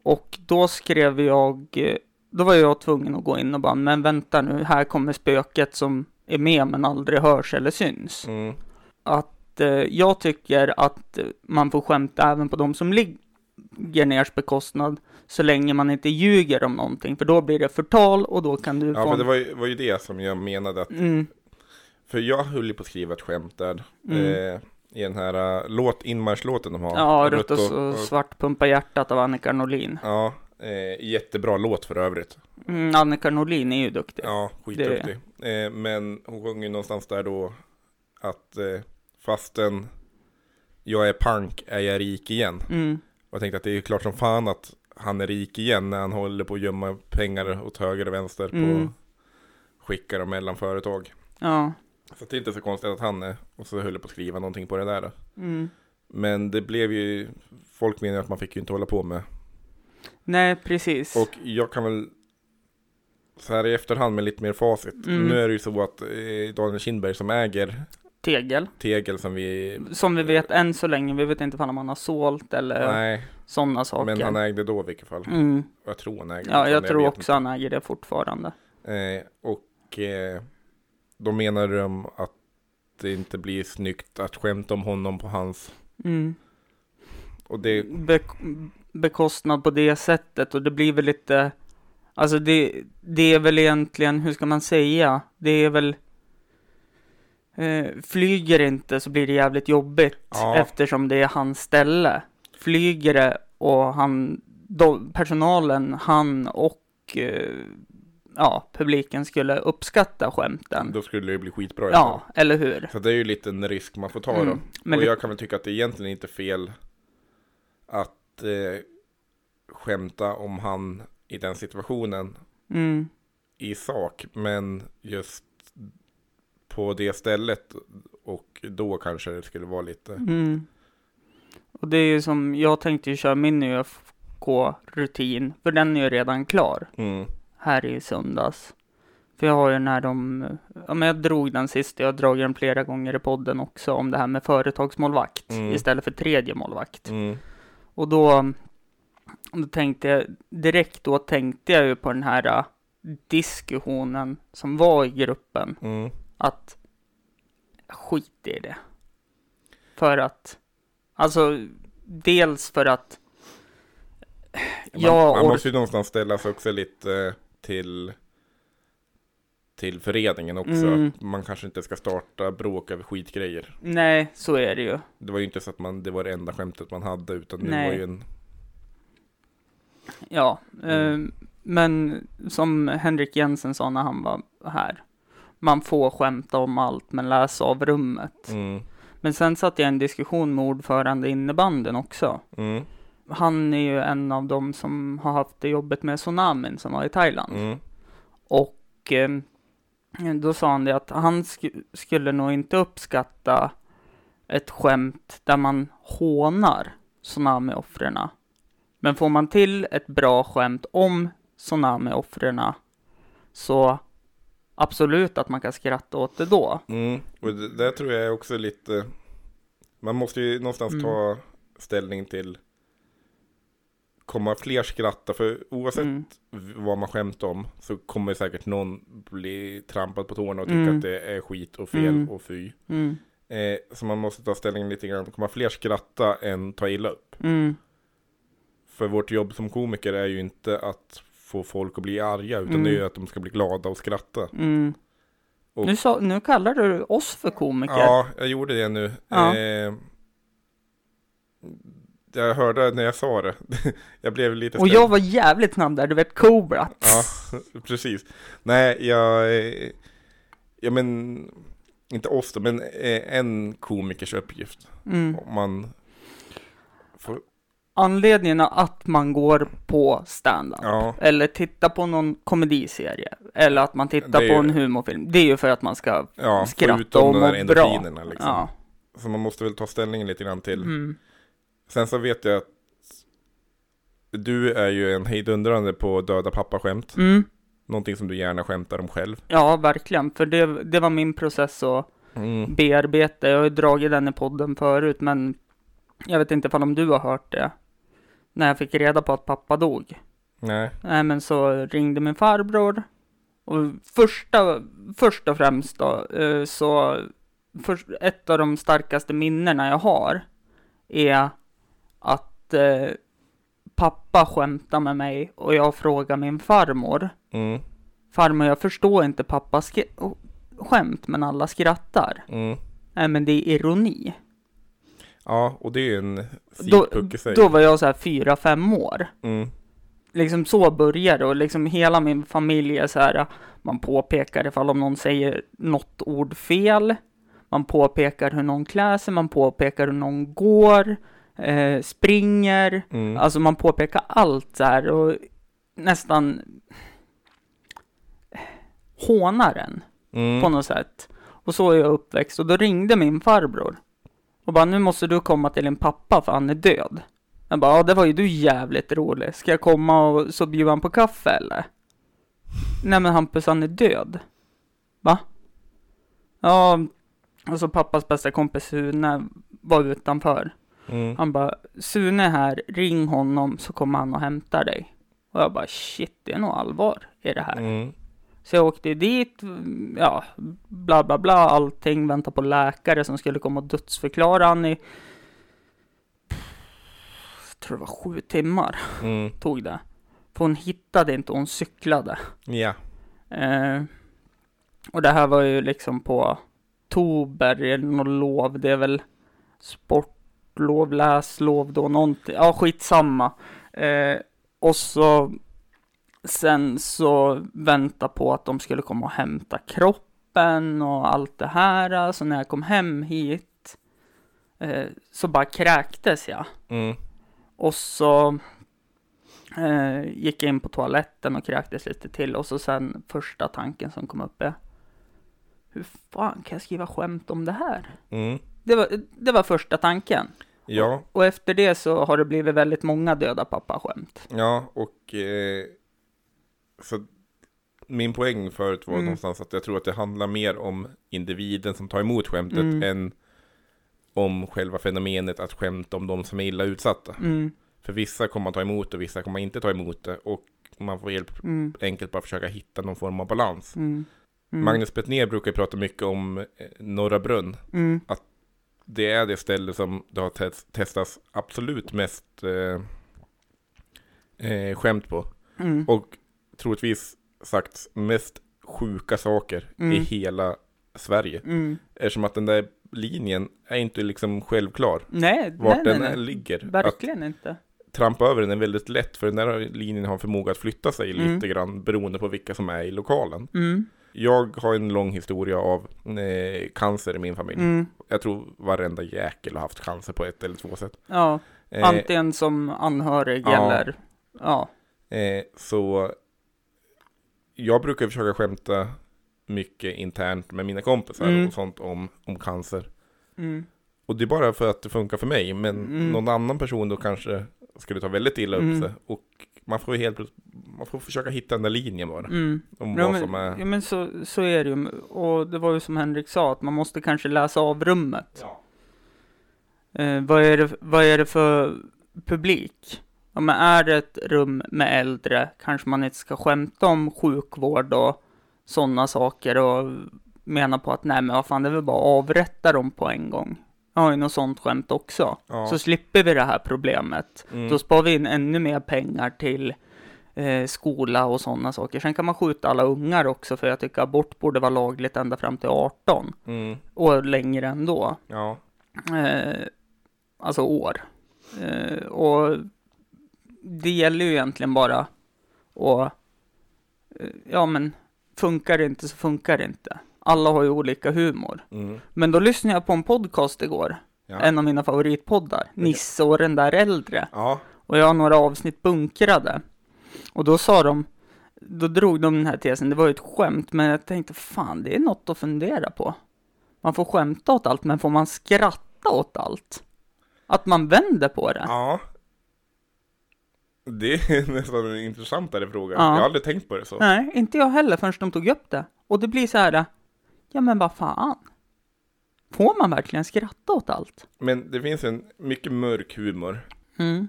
A: Och då skrev jag, eh, då var jag tvungen att gå in och bara, men vänta nu, här kommer spöket som är med men aldrig hörs eller syns.
B: Mm.
A: Att att eh, jag tycker att man får skämta även på de som ligger ners bekostnad så länge man inte ljuger om någonting, för då blir det förtal och då kan du
B: Ja,
A: få...
B: men det var ju, var ju det som jag menade att,
A: mm,
B: för jag höll ju på att skriva ett skämt där.
A: Mm.
B: Eh, I den här uh, låt, inmarschlåten de har.
A: ja, Rött och, och svart pumpa hjärtat av Annika Norlin.
B: Ja, eh, jättebra låt för övrigt.
A: Mm, Annika Norlin är ju duktig.
B: Ja, skitduktig. Eh, men hon sjunger ju någonstans där då att eh, fastän jag är pank är jag rik igen.
A: Mm,
B: Och jag tänkte att det är ju klart som fan att han är rik igen när han håller på att gömma pengar åt höger och vänster på
A: Mm.
B: skickar och mellan företag.
A: ja.
B: Så det är inte så konstigt att han är, och så höll jag på att skriva någonting på det där.
A: Mm.
B: Men det blev ju, folk menar att man fick ju inte hålla på med.
A: Nej, precis.
B: Och jag kan väl, så här i efterhand med lite mer facit.
A: Mm.
B: Nu är det ju så att eh, Daniel Kindberg som äger
A: Tegel.
B: Tegel som vi,
A: Som vi vet än så länge, vi vet inte om han har sålt eller sådana saker.
B: men han ägde då i vilket fall.
A: mm.
B: Jag tror han äger
A: Ja, jag tror
B: vet
A: också han äger det fortfarande.
B: inte. Eh, och eh, då menar de att det inte blir snyggt att skämta om honom på hans,
A: Mm.
B: och det,
A: Be bekostnad på det sättet och det blir väl lite, alltså det, det är väl egentligen, hur ska man säga, det är väl, eh, flyger inte så blir det jävligt jobbigt
B: Ja.
A: eftersom det är hans ställe. Flyger det och han, de, personalen, han och eh, ja, publiken skulle uppskatta skämten.
B: då skulle det bli skitbra.
A: Ja, eller hur?
B: Så det är ju lite en risk man får ta då.
A: Mm. Men
B: och jag kan väl tycka att det egentligen inte är fel att eh, skämta om han i den situationen
A: mm,
B: i sak, men just på det stället och då kanske det skulle vara lite.
A: Mm. Och det är ju som, jag tänkte ju köra min ÖFK-rutin, för den är ju redan klar
B: Mm.
A: här i söndags. För jag har ju när de, ja men jag drog den sist, jag har dragit den flera gånger i podden också, om det här med företagsmålvakt
B: Mm.
A: istället för tredje målvakt.
B: Mm.
A: Och då, då tänkte jag, direkt då tänkte jag ju på den här äh, diskussionen som var i gruppen,
B: Mm.
A: Att skit i det. För att, alltså, dels för att
B: Man, man måste ju någonstans ställa sig också lite eh, till till föreningen också.
A: Mm.
B: Man kanske inte ska starta bråk över skitgrejer.
A: Nej, så är det ju.
B: Det var ju inte så att man, det var det enda skämtet man hade utan det
A: Nej.
B: var ju en
A: Ja,
B: Mm.
A: eh, men som Henrik Jensen sa när han var här. Man får skämta om allt, men läs av rummet.
B: mm,
A: Men sen satt jag i en diskussion med ordförande innebanden också.
B: mm,
A: Han är ju en av dem som har haft det jobbet med tsunamin som var i Thailand.
B: mm,
A: Och eh, då sa han det att han sk- skulle nog inte uppskatta ett skämt där man hånar tsunamioffren. Men får man till ett bra skämt om tsunamioffren så absolut att man kan skratta åt det då.
B: mm. Och det där tror jag är också lite Man måste ju någonstans
A: Mm.
B: ta ställning till Kommer fler skratta? För oavsett
A: Mm.
B: vad man skämtar om så kommer säkert någon bli trampad på tårna och tycka
A: Mm.
B: att det är skit och fel
A: Mm.
B: och fy.
A: Mm.
B: Eh, så man måste ta ställning lite grann. Kommer fler skratta än ta illa upp? För vårt jobb som komiker är ju inte att få folk att bli arga utan
A: Mm.
B: det är ju att de ska bli glada och skratta.
A: Mm.
B: Och-
A: Nu, sa, nu kallar du oss för komiker.
B: Ja, jag gjorde det nu.
A: Ja.
B: Eh, jag hörde när jag sa det. jag blev lite
A: Och
B: ställd.
A: jag var jävligt snabb där, du vet Cobra.
B: Ja, precis. Nej, jag... eh, Ja, men... Inte oss då, men eh, en komikers uppgift.
A: Mm.
B: Om man... Får,
A: Anledningen att man går på stand-up
B: ja,
A: eller tittar på någon komediserie eller att man tittar
B: är
A: på
B: ju-
A: en humorfilm, det är ju för att man ska
B: ja,
A: skratta och må bra.
B: liksom.
A: Ja.
B: Så man måste väl ta ställning lite grann till.
A: Mm.
B: Sen så vet jag att du är ju en hejdundrande på döda pappaskämt.
A: Mm.
B: Någonting som du gärna skämtar om själv.
A: Ja, verkligen, för det, det var min process att
B: Mm.
A: bearbeta. Jag har ju dragit den i podden förut, men jag vet inte om du har hört det. När jag fick reda på att pappa dog.
B: Nej.
A: Nej, men så ringde min farbror. Och första, först och främst då, eh, så för, ett av de starkaste minnena jag har är att eh, pappa skämtar med mig och jag frågar min farmor.
B: Mm.
A: Farmor, jag förstår inte pappas sk- skämt, men alla skrattar.
B: Mm.
A: Nej, men det är ironi.
B: Ja, och det är en
A: Då,
B: sidpuck i sig.
A: då var jag så här fyra, fem år.
B: Mm.
A: Liksom så började och liksom hela min familj är så här, man påpekar ifall om någon säger något ord fel. Man påpekar hur någon klär sig, man påpekar hur någon går, eh, springer.
B: Mm.
A: Alltså man påpekar allt så här och nästan hånar en
B: Mm.
A: på något sätt. Och så är jag uppväxt och då ringde min farbror och bara nu måste du komma till din pappa för han är död. Jag bara ja det var ju du jävligt rolig. Ska jag komma och så bjuda han på kaffe eller? Nej men Hampus han är död. Va? Ja, och så pappas bästa kompis Sune var utanför.
B: Mm.
A: Han bara, Sune är här, ring honom så kommer han och hämtar dig. Och jag bara, shit, det är nog allvar i det här.
B: Mm.
A: Så jag åkte dit, ja, bla bla bla, allting, vänta på läkare som skulle komma och dödsförklara han i, jag tror det var sju timmar
B: Mm.
A: tog det. För hon hittade inte, hon cyklade.
B: Ja.
A: Eh, och det här var ju liksom på Tober, eller något lov, det är väl sportlov, läslov då, någonting, ja skitsamma. Eh, och så sen så vänta på att de skulle komma och hämta kroppen och allt det här. Så när jag kom hem hit eh, så bara kräktes jag.
B: Mm.
A: Och så eh, gick jag in på toaletten och kräktes lite till och så sen första tanken som kom upp är hur fan kan jag skriva skämt om det här?
B: Mm.
A: Det var, det var första tanken.
B: Ja,
A: Och efter det så har det blivit väldigt många döda pappa-skämt.
B: ja, och eh, så min poäng förut var
A: Mm.
B: någonstans att jag tror att det handlar mer om individen som tar emot skämtet
A: Mm.
B: än om själva fenomenet att skämta om de som är illa utsatta.
A: Mm,
B: För vissa kommer man ta emot och vissa kommer man inte ta emot det och man får helt
A: mm,
B: enkelt bara försöka hitta någon form av balans.
A: mm, mm,
B: Magnus Bettner brukar prata mycket om eh, Norra Brunn.
A: mm,
B: Det är det ställe som det har tes- testats absolut mest eh, eh, skämt på.
A: mm,
B: Och troligtvis sagt mest sjuka saker i
A: Mm.
B: hela Sverige.
A: mm.
B: Eftersom att den där linjen är inte liksom självklar.
A: Nej,
B: Vart
A: nej,
B: den
A: nej, nej.
B: ligger. Att
A: Verkligen inte.
B: trampa över den är väldigt lätt för den där linjen har förmåga att flytta sig
A: Mm.
B: lite grann beroende på vilka som är i lokalen.
A: Mm,
B: Jag har en lång historia av eh, cancer i min familj.
A: mm,
B: Jag tror varenda jäkel har haft cancer på ett eller två sätt.
A: ja,
B: Eh,
A: antingen som anhörig
B: ja.
A: eller, ja,
B: eh, så jag brukar försöka skämta mycket internt med mina kompisar
A: Mm.
B: och sånt om, om cancer.
A: mm,
B: Och det är bara för att det funkar för mig, men
A: Mm.
B: någon annan person då kanske skulle ta väldigt illa upp
A: Mm.
B: sig. Och man får helt man får försöka hitta den där linjen bara.
A: mm.
B: Om
A: Ja
B: vad
A: men,
B: som är...
A: ja, men så, så är det ju. Och det var ju som Henrik sa, att man måste kanske läsa av rummet.
B: Ja.
A: Eh, vad, är det, vad är det för publik? Ja, men är det ett rum med äldre kanske man inte ska skämta om sjukvård och sådana saker och mena på att nej men vad fan det är väl bara att avrätta dem på en gång. Jag har ju något sånt skämt också.
B: Ja.
A: Så slipper vi det här problemet.
B: Mm.
A: Då sparar vi in ännu mer pengar till eh, skola och sådana saker. Sen kan man skjuta alla ungar också för jag tycker abort borde vara lagligt ända fram till 18
B: Mm.
A: och längre ändå.
B: Ja.
A: Eh, alltså år. Eh, och det gäller ju egentligen bara att, eh, ja men, funkar det inte så funkar det inte. Alla har ju olika humor.
B: Mm.
A: Men då lyssnade jag på en podcast igår,
B: Ja.
A: en av mina favoritpoddar, Nisse och den där äldre.
B: ja.
A: Och jag har några avsnitt bunkrade. Och då sa de, då drog de den här tesen, det var ju ett skämt, men jag tänkte fan, det är något att fundera på. Man får skämta åt allt, men får man skratta åt allt? Att man vänder på det?
B: Ja. Det är nästan en intressantare fråga.
A: Ja.
B: Jag har aldrig tänkt på det så.
A: Nej, inte jag heller förrän de tog upp det. Och det blir så här, ja men vad fan? Får man verkligen skratta åt allt?
B: Men det finns en mycket mörk humor.
A: Mm,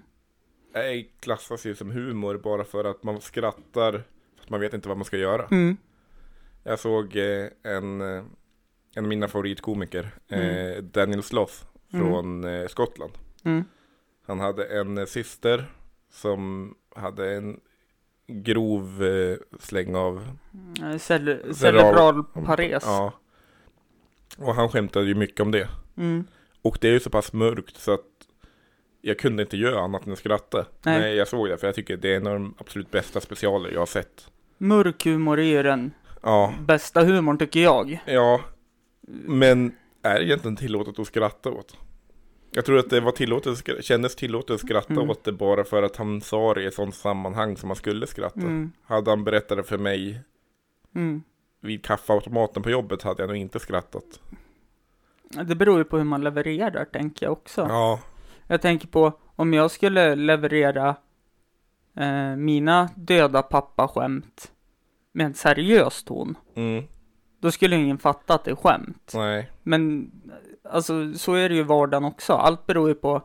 B: Det klassas ju som humor bara för att man skrattar. Fast man vet inte vad man ska göra.
A: mm,
B: Jag såg eh, en, eh, en av mina favoritkomiker,
A: Mm.
B: eh, Daniel Sloth
A: Mm.
B: från Skottland.
A: Mm.
B: Han hade en syster som hade en grov eh, släng av
A: Eh, Cere-
B: Cerebral-
A: pares.
B: Ja. Och han skämtade ju mycket om det.
A: Mm.
B: Och det är ju så pass mörkt så att jag kunde inte göra annat än att skratta.
A: Nej.
B: Nej. jag såg det för jag tycker det är en av de absolut bästa specialer jag har sett.
A: Mörk humor är ju den
B: Ja,
A: bästa humorn tycker jag.
B: ja. Men är det egentligen tillåtet att skratta åt? Jag tror att det var tillåtet, kändes tillåtet att skratta
A: Mm.
B: åt det bara för att han sa det i ett sånt sammanhang som man skulle skratta.
A: Mm.
B: Hade han berättat det för mig
A: Mm.
B: vid kaffeautomaten på jobbet hade jag nog inte skrattat.
A: Det beror ju på hur man levererar, tänker jag också.
B: Ja,
A: Jag tänker på om jag skulle leverera eh, mina döda pappaskämt med en seriös ton.
B: mm,
A: Då skulle ingen fatta att det är skämt.
B: nej,
A: Men alltså så är det ju i vardagen också. Allt beror ju på.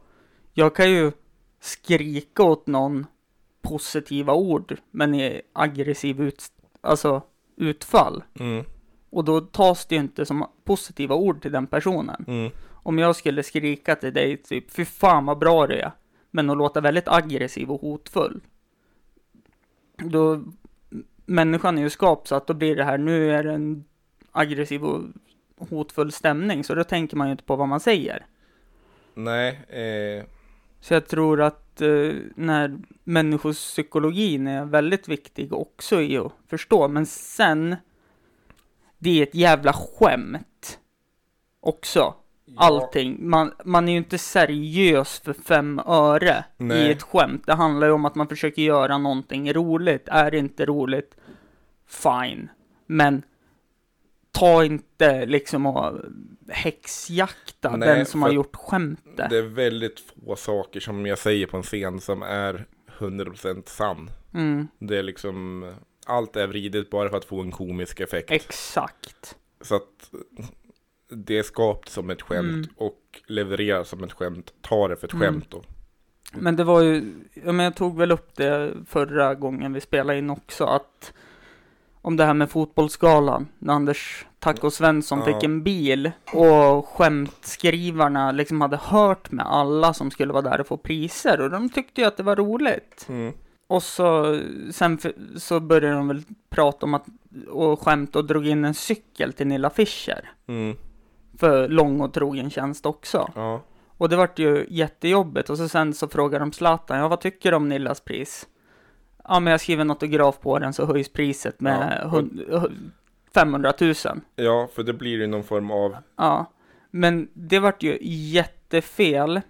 A: Jag kan ju skrika åt någon positiva ord men i aggressiv ut, alltså, utfall.
B: mm,
A: Och då tas det ju inte som positiva ord till den personen.
B: mm,
A: Om jag skulle skrika till dig typ fy fan vad bra du är. Men att låta väldigt aggressiv och hotfull. Då, människan är ju skapt så att då blir det här, nu är det en aggressiv och hotfull stämning. Så då tänker man ju inte på vad man säger.
B: nej, eh,
A: Så jag tror att eh, när människopsykologin är väldigt viktig också i att förstå. Men sen, det är ett jävla skämt också. Allting. Man, man är ju inte seriös för fem öre i
B: Nej.
A: ett skämt. Det handlar ju om att man försöker göra någonting roligt. Är det inte roligt, fine. Men ta inte liksom och häxjakta
B: Nej,
A: den som har gjort skämtet.
B: Det är väldigt få saker som jag säger på en scen som är 100% sann.
A: Mm,
B: Det är liksom, allt är vridet bara för att få en komisk effekt.
A: exakt.
B: Så att det är skapat som ett skämt
A: Mm.
B: och levererar som ett skämt. Ta det för ett
A: Mm.
B: skämt då.
A: Men det var ju, ja, men jag tog väl upp det förra gången vi spelade in också, att om det här med fotbollsgalan, när Anders Taco Svensson
B: Ja.
A: fick en bil och skämtskrivarna liksom hade hört med alla som skulle vara där och få priser och de tyckte ju att det var roligt.
B: Mm.
A: Och så, sen så började de väl prata om att, och skämt och drog in en cykel till Nilla Fischer.
B: Mm.
A: För lång och trogen tjänst också.
B: Ja.
A: Och det vart ju jättejobbigt och så sen så frågar de Zlatan, ja vad tycker du om Nillas pris? Ja men jag skriver en autograf på den så höjs priset med
B: Ja, och-
A: hund- 500 000.
B: ja, för det blir ju någon form av,
A: Ja, men det vart ju jättefel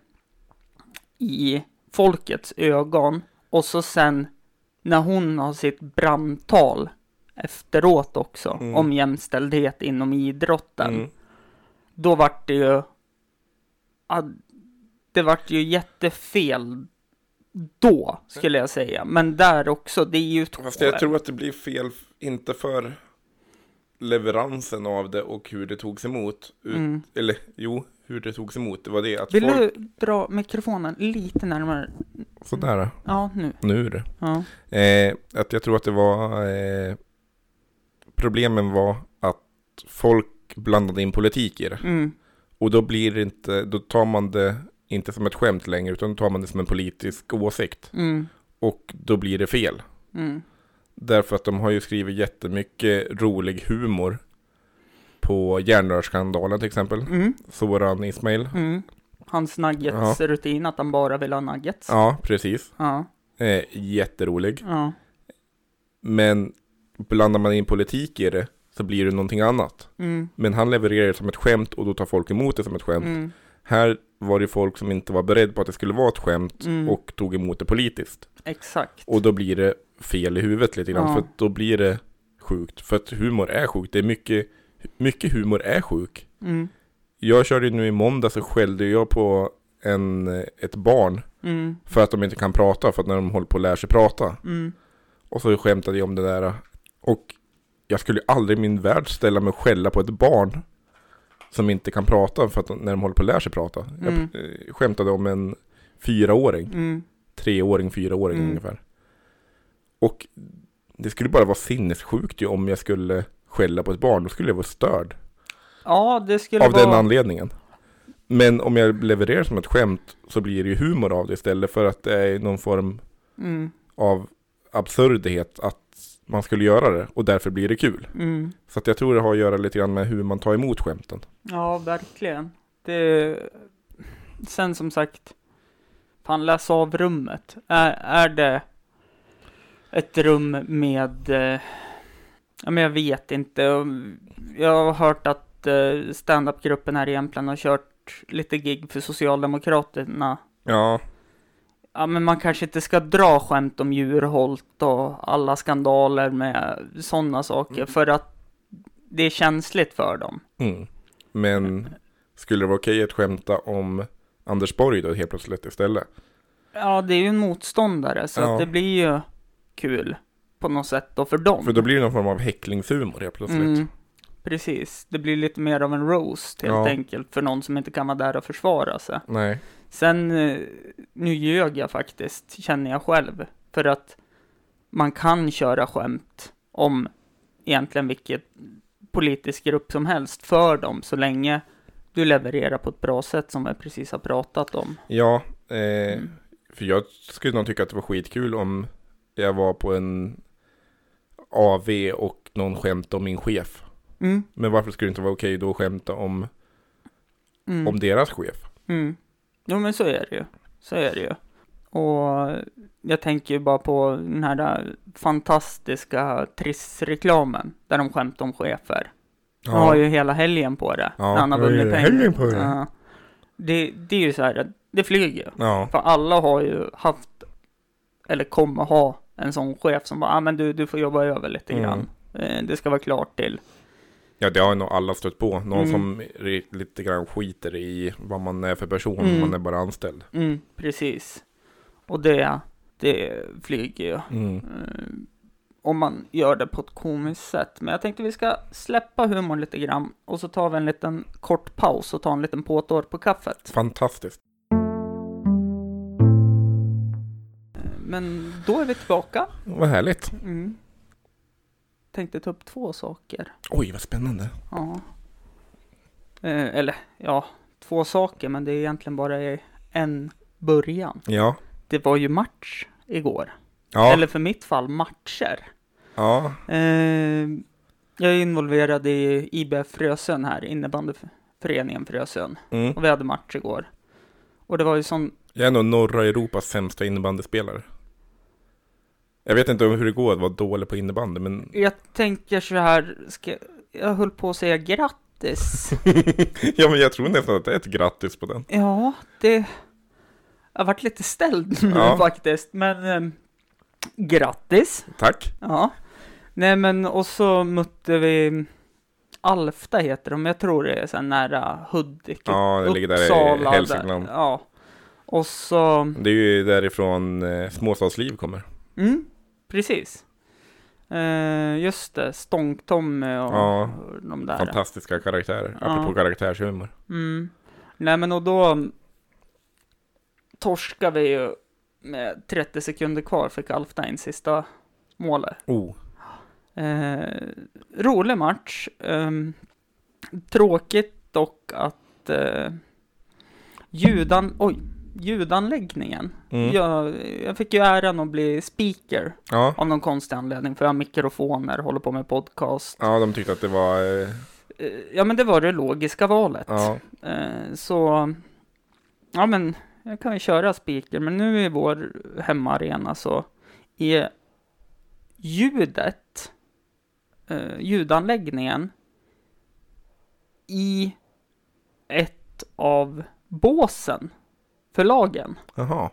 A: i folkets ögon. Och så sen när hon har sitt brandtal efteråt också
B: Mm.
A: om jämställdhet inom idrotten.
B: mm,
A: Då vart det ju... ja, Det vart ju jättefel då, skulle jag säga. Men där också, det är ju ett
B: fast jag tror att det blir fel, inte för leveransen av det och hur det togs emot. Ut,
A: Mm.
B: Eller jo, hur det togs emot. Det var det att
A: Vill
B: folk...
A: du dra mikrofonen lite närmare?
B: Sådär,
A: Ja, nu.
B: nu är det.
A: Ja.
B: Eh, att jag tror att det var eh, Problemen var att folk blandade in politik i det.
A: Mm.
B: Och då blir det inte, då tar man det inte som ett skämt längre utan då tar man det som en politisk åsikt.
A: Mm.
B: Och då blir det fel.
A: Mm.
B: Därför att de har ju skrivit jättemycket rolig humor på järnrörsskandalen till exempel.
A: Mm.
B: Soran Ismail.
A: Mm. Hans nuggets-rutin, att han bara vill ha nuggets.
B: Ja, precis.
A: Ja.
B: Eh, jätterolig.
A: Ja.
B: Men blandar man in politik i det så blir det någonting annat.
A: Mm.
B: Men han levererar det som ett skämt och då tar folk emot det som ett skämt.
A: Mm.
B: Här var det folk som inte var beredd på att det skulle vara ett skämt
A: Mm.
B: och tog emot det politiskt.
A: Exakt.
B: Och då blir det fel i huvudet lite grann.
A: Ja.
B: För då blir det sjukt. För att humor är sjukt. Det är mycket, mycket humor är sjuk.
A: Mm.
B: Jag körde nu i måndag så skällde jag på en, ett barn
A: Mm.
B: för att de inte kan prata. För att när de håller på att lära sig prata.
A: Mm.
B: Och så skämtade jag om det där. Och jag skulle aldrig i min värld ställa mig och skälla på ett barn som inte kan prata för att de, när de håller på att lära sig prata.
A: Mm.
B: Jag eh, skämtade om en fyraåring,
A: Mm.
B: treåring, fyraåring
A: Mm.
B: ungefär. Och det skulle bara vara sinnessjukt ju om jag skulle skälla på ett barn, då skulle jag vara störd.
A: Ja, det skulle
B: Av
A: vara...
B: den anledningen. Men om jag levererar som ett skämt så blir det ju humor av det istället för att det är någon form
A: Mm,
B: av absurdhet att man skulle göra det och därför blir det kul.
A: mm.
B: Så att jag tror det har att göra lite grann med hur man tar emot skämten.
A: Ja, verkligen. Det... Sen som sagt, fan läs av rummet. Är, är det ett rum med... eh, Ja, men jag vet inte. Jag har hört att eh, standup-gruppen här i Jämtland har kört lite gig för Socialdemokraterna.
B: Ja,
A: Ja, men man kanske inte ska dra skämt om djurhålt och alla skandaler med sådana saker för att det är känsligt för dem.
B: mm. men skulle det vara okej att skämta om Anders Borg då helt plötsligt istället?
A: Ja, det är ju en motståndare, så
B: Ja.
A: att det blir ju kul på något sätt då för dem.
B: För då blir det någon form av häcklingshumor helt plötsligt.
A: Mm, precis, det blir lite mer av en roast helt
B: Ja.
A: enkelt för någon som inte kan vara där och försvara sig.
B: Nej.
A: Sen, eh, nu ljög jag faktiskt, känner jag själv, för att man kan köra skämt om egentligen vilket politisk grupp som helst för dem, så länge du levererar på ett bra sätt som vi precis har pratat om.
B: Ja, eh,
A: Mm.
B: för jag skulle nog tycka att det var skitkul om jag var på en AV och någon skämtade om min chef.
A: Mm,
B: Men varför skulle det inte vara okej då att skämta om,
A: mm.
B: om deras chef?
A: Mm. Jo, men så är det ju. Så är det ju. Och jag tänker ju bara på den här där fantastiska Triss-reklamen, där de skämtar om chefer. De har ju hela helgen på det,
B: Ja,
A: han har vunnit pengar.
B: helgen på det.
A: Ja. Det, det är ju så här, det flyger ju.
B: Ja,
A: För alla har ju haft, eller kommer ha, en sån chef som bara, ah, men du, du får jobba över lite
B: Mm.
A: grann. Eh, Det ska vara klart till.
B: Ja det har nog alla stött på. Någon
A: Mm.
B: som lite grann skiter i vad man är för person,
A: Mm.
B: man är bara anställd.
A: Mm, precis. Och det, det flyger ju.
B: Mm.
A: Eh, om man gör det på ett komiskt sätt. Men jag tänkte vi ska släppa humorn lite grann och så tar vi en liten kort paus och tar en liten påtår på kaffet.
B: Fantastiskt.
A: Eh, Men då är vi tillbaka.
B: Vad härligt.
A: Mm. Tänkte ta upp två saker.
B: Oj, vad spännande.
A: Ja. Eh, eller ja, två saker, men det är egentligen bara en början.
B: Ja.
A: Det var ju match igår.
B: Ja.
A: Eller för mitt fall matcher.
B: ja.
A: Eh, jag är involverad i IBF Frösön här, innebandyföreningen Frösön.
B: Mm.
A: Och vi hade match igår. Och det var ju sån,
B: Jag är nog norra Europas sämsta innebandyspelare. Jag vet inte om hur det går att vara dålig på innebandy, men
A: jag tänker så här, ska, jag höll på att säga grattis.
B: ja, men jag tror nästan att det är ett grattis på den.
A: ja, det, jag har varit lite ställd nu
B: Ja.
A: faktiskt, men eh, grattis.
B: Tack.
A: Ja. Nej men och så mötte vi Alfta heter de, jag tror det är så nära Hudik,
B: Ja, det ligger där i Hälsingland.
A: Där. Ja. Och så,
B: Det är ju därifrån eh, småstadsliv kommer.
A: mm, precis. Eh, just det, Stång-Tommy och
B: Ja.
A: de där.
B: Fantastiska karaktärer,
A: Ja.
B: apropå karaktärshumor.
A: Mm. Nej men och då torskade vi ju med 30 sekunder kvar, fick Alfta in sista målet.
B: Oh.
A: Eh, rolig match. Ehm, tråkigt dock att eh, ljudan, oj, ljudanläggningen.
B: Mm.
A: Jag, jag fick ju äran att bli speaker
B: Ja.
A: av någon konstig anledning, för jag har mikrofoner, håller på med podcast.
B: ja, de tyckte att det var... Eh,
A: Eh, ja, men det var det logiska valet.
B: ja.
A: Eh, så, ja men, jag kan ju köra speaker, men nu i vår hemmaarena så är ljudet, eh, ljudanläggningen i ett av båsen för lagen.
B: Jaha.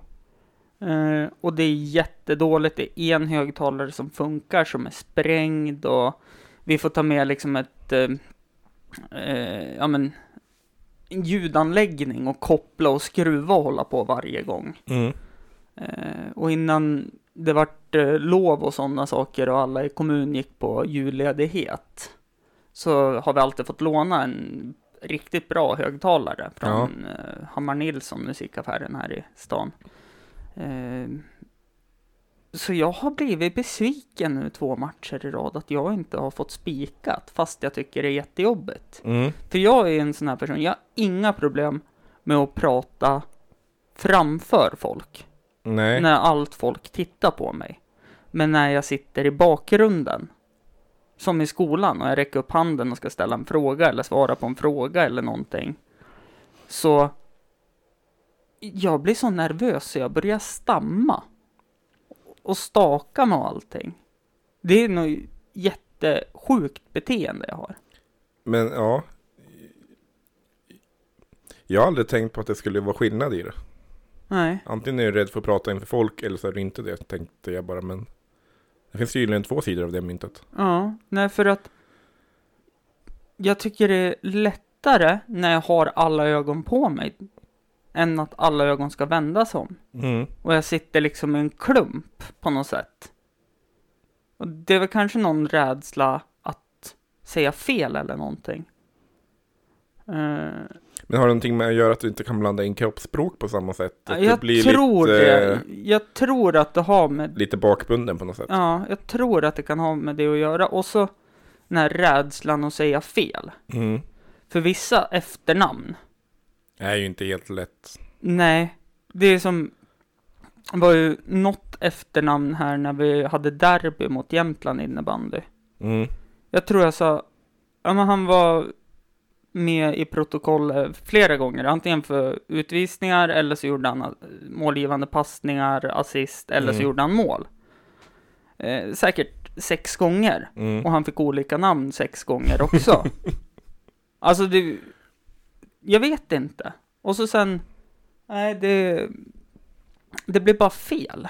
A: Eh, och det är jättedåligt. Det är en högtalare som funkar som är sprängd och vi får ta med liksom ett, eh, eh, ja men, en ljudanläggning och koppla och skruva och hålla på varje gång.
B: Mm.
A: Eh, och innan det vart eh, lov och sådana saker och alla i kommun gick på julledighet så har vi alltid fått låna en riktigt bra högtalare från eh, Hammar Nilsson musikaffären här i stan. Eh, så jag har blivit besviken nu två matcher i rad att jag inte har fått spikat, fast jag tycker det är jättejobbigt.
B: Mm.
A: För jag är en sån här person, jag har inga problem med att prata framför folk,
B: Nej.
A: när allt folk tittar på mig. Men när jag sitter i bakgrunden, som i skolan, och jag räcker upp handen och ska ställa en fråga eller svara på en fråga eller någonting, så jag blir så nervös så jag börjar stamma och staka med allting. Det är nog jättesjukt beteende jag har.
B: Men ja. Jag har aldrig tänkt på att det skulle vara skillnad i det.
A: Nej.
B: Antingen är du rädd för att prata inför folk eller så är du inte det, tänkte jag bara. Men det finns tydligen två sidor av det myntet.
A: Ja, nej för att jag tycker det är lättare när jag har alla ögon på mig än att alla ögon ska vändas om.
B: Mm.
A: Och jag sitter liksom i en klump på något sätt. Och det är väl kanske någon rädsla att säga fel eller någonting. Eh,
B: Men har det någonting med att göra att du inte kan blanda in kroppsspråk på samma sätt? Att
A: jag
B: blir
A: tror
B: lite,
A: det. Jag tror att det har med
B: lite bakbunden på något sätt?
A: Ja, jag tror att det kan ha med det att göra. Och så den här rädslan att säga fel.
B: Mm.
A: För vissa efternamn,
B: Det är ju inte helt lätt.
A: nej, det är som, det var ju något efternamn här när vi hade derby mot Jämtland innebandy.
B: Mm.
A: Jag tror jag sa, ja men han var med i protokollet flera gånger, antingen för utvisningar eller så gjorde han eh, målgivande passningar, assist eller så
B: Mm.
A: gjorde han mål. Eh, säkert sex gånger.
B: Mm.
A: Och han fick olika namn sex gånger också. alltså det... Jag vet inte. Och så sen... Nej, det... Det blir bara fel.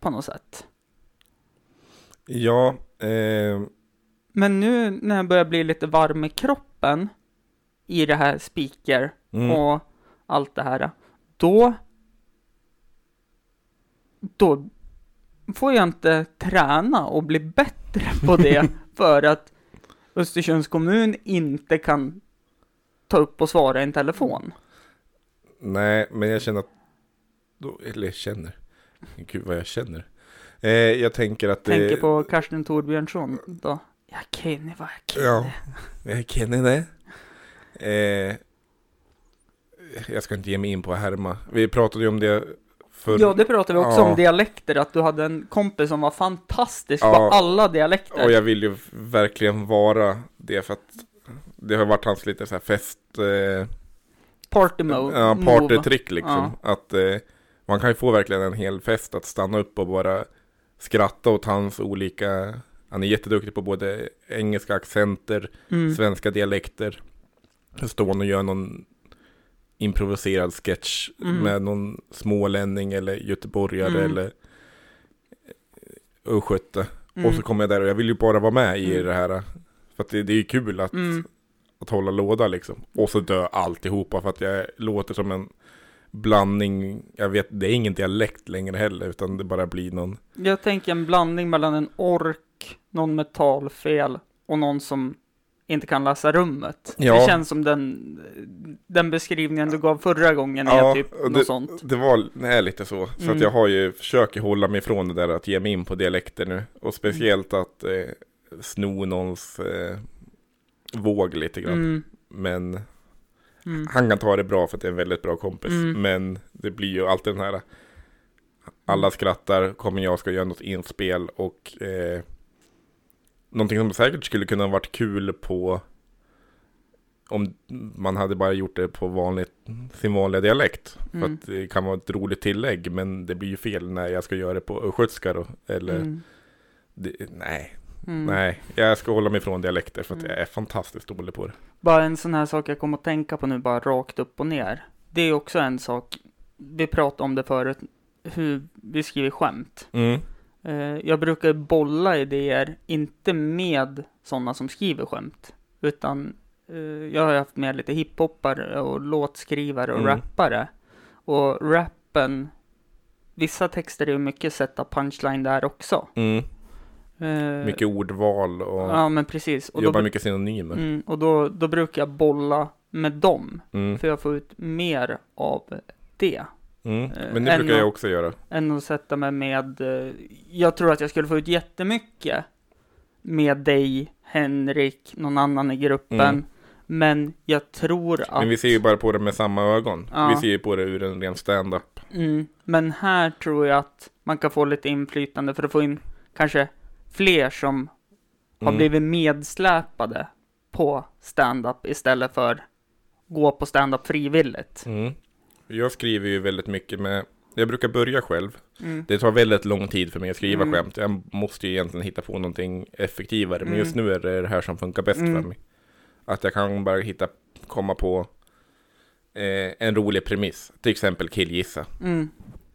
A: På något sätt.
B: Ja, eh,
A: Men nu när jag börjar bli lite varm i kroppen. I det här speaker
B: mm.
A: och allt det här. Då... Då får jag inte träna och bli bättre på det. för att Östersunds kommun inte kan ta upp och svara i en telefon.
B: nej, men jag känner att, då, eller jag känner, gud vad jag känner. Eh, jag tänker att det...
A: Tänker på Karsten Torbjörnsson då. Jag känner vad jag känner.
B: Ja, jag känner det. Eh, jag ska inte ge mig in på att härma. Vi pratade ju om det för...
A: Ja, det pratade vi också
B: Ja.
A: om dialekter, att du hade en kompis som var fantastisk
B: Ja.
A: på alla dialekter.
B: Och jag vill ju verkligen vara det för att det har varit hans lite så här fest... Eh,
A: Party mode.
B: ja, partytrick liksom. Att eh, man kan ju få verkligen en hel fest att stanna upp och bara skratta åt hans olika... Han är jätteduktig på både engelska accenter,
A: Mm.
B: svenska dialekter. Står han och gör någon improviserad sketch
A: Mm.
B: med någon smålänning eller göteborgare
A: Mm.
B: eller östgöte.
A: Mm.
B: Och så kommer jag där och jag vill ju bara vara med i
A: Mm.
B: det här. För att det, det är ju kul att,
A: Mm.
B: att hålla låda liksom. Och så dö alltihopa för att jag låter som en blandning. Jag vet, det är ingen dialekt längre heller utan det bara blir någon.
A: Jag tänker en blandning mellan en ork, någon med talfel och någon som inte kan läsa rummet.
B: Ja.
A: Det känns som den, den beskrivningen du gav förra gången är typ
B: och
A: något
B: det,
A: sånt.
B: det var det är lite så. Så
A: Mm.
B: att jag har ju försöker hålla mig ifrån det där att ge mig in på dialekter nu. Och speciellt att eh, sno någons eh, våg lite grann.
A: Mm.
B: Men
A: Mm.
B: han kan ta det bra för att det är en väldigt bra kompis.
A: Mm.
B: Men det blir ju alltid den här. Alla skrattar, kommer jag ska göra något inspel och eh, någonting som säkert skulle kunna varit kul på om man hade bara gjort det på vanligt, sin vanliga dialekt. För
A: Mm.
B: att det kan vara ett roligt tillägg, men det blir ju fel när jag ska göra det på östgötska då. Eller,
A: Mm.
B: det, nej,
A: Mm.
B: nej, jag ska hålla mig ifrån dialekter för att
A: Mm.
B: jag är fantastiskt dålig på det.
A: Bara en sån här sak jag kom att tänka på nu, bara rakt upp och ner. Det är också en sak, vi pratade om det förut, hur vi skriver skämt. Eh, Jag brukar bolla idéer, inte med sådana som skriver skämt, utan eh, jag har haft med lite hiphoppare och låtskrivare och
B: Mm.
A: rappare. Och rappen, vissa texter är ju mycket sätta punchline där också.
B: Mm.
A: Eh,
B: Mycket ordval och
A: Ja, men precis. Och,
B: jobbar
A: då,
B: mycket synonymer.
A: mm, och då, då brukar jag bolla med dem,
B: Mm.
A: för jag får ut mer av det
B: Mm.
A: Eh,
B: Men det brukar jag också göra.
A: än att sätta mig med, eh, jag tror att jag skulle få ut jättemycket med dig, Henrik, någon annan i gruppen.
B: Mm.
A: Men jag tror att...
B: Men vi ser ju bara på det med samma ögon.
A: Ja.
B: Vi ser ju på det ur en ren stand-up.
A: Mm, men här tror jag att man kan få lite inflytande för att få in kanske fler som har
B: Mm.
A: blivit medsläpade på stand-up istället för gå på stand-up frivilligt.
B: Mm. Jag skriver ju väldigt mycket med, jag brukar börja själv.
A: Mm.
B: Det tar väldigt lång tid för mig att skriva
A: Mm.
B: skämt. Jag måste ju egentligen hitta på någonting effektivare. Men
A: Mm.
B: just nu är det det här som funkar bäst
A: Mm.
B: för mig. Att jag kan bara hitta, komma på eh, en rolig premiss. Till exempel killgissa.
A: Mm.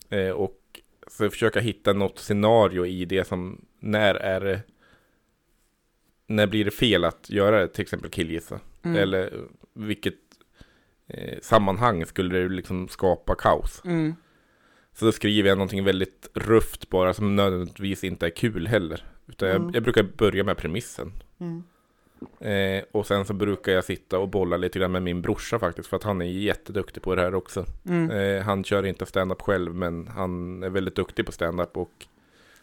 B: Eh, och så försöka hitta något scenario i det som, när är det, när blir det fel att göra det, till exempel killgissa?
A: Mm.
B: Eller eh, vilket eh, sammanhang skulle det liksom skapa kaos?
A: Mm.
B: Så då skriver jag någonting väldigt rufft bara som nödvändigtvis inte är kul heller. Utan
A: Mm.
B: jag, jag brukar börja med premissen.
A: Mm.
B: Eh, och sen så brukar jag sitta och bolla lite grann med min brorsa faktiskt. För att han är jätteduktig på det här också.
A: Mm.
B: Eh, han kör inte stand-up själv men han är väldigt duktig på stand-up och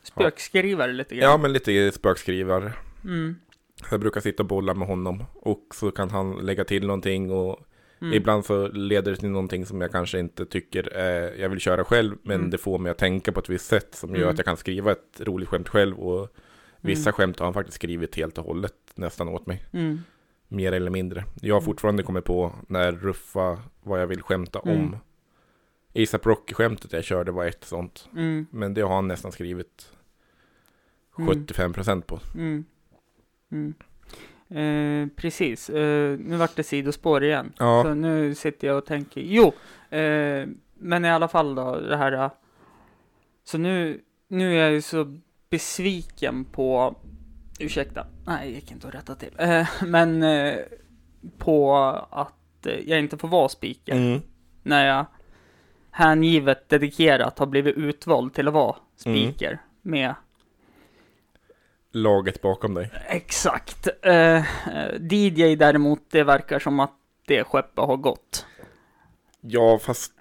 A: Spökskrivare lite grann.
B: ja men lite spökskrivare.
A: Mm.
B: Jag brukar sitta och bolla med honom och så kan han lägga till någonting och
A: Mm.
B: ibland så leder det till någonting som jag kanske inte tycker eh, jag vill köra själv men
A: Mm.
B: det får mig att tänka på ett visst sätt som gör
A: Mm.
B: att jag kan skriva ett roligt skämt själv och vissa
A: Mm.
B: skämt har han faktiskt skrivit helt och hållet nästan åt mig.
A: Mm.
B: Mer eller mindre. Jag har
A: Mm.
B: fortfarande kommit på när ruffa vad jag vill skämta om. ASAP Rocky-skämtet jag körde var ett sånt. Men det har han nästan skrivit
A: Mm.
B: 75% på.
A: Mm. Mm. Eh, precis, eh, nu vart det sidospår igen.
B: Ja.
A: Så nu sitter jag och tänker, jo, eh, men i alla fall då, det här. eh, Så nu, nu är jag ju så besviken på, ursäkta, nej, det gick inte att rätta till. Eh, men på att jag inte får vara speaker.
B: Mm.
A: När jag hängivet, dedikerat har blivit utvald till att vara
B: Mm.
A: speaker. Med
B: Laget bakom dig.
A: Exakt. Eh, eh, DJ däremot, det verkar som att det skeppet har gått.
B: Ja, fast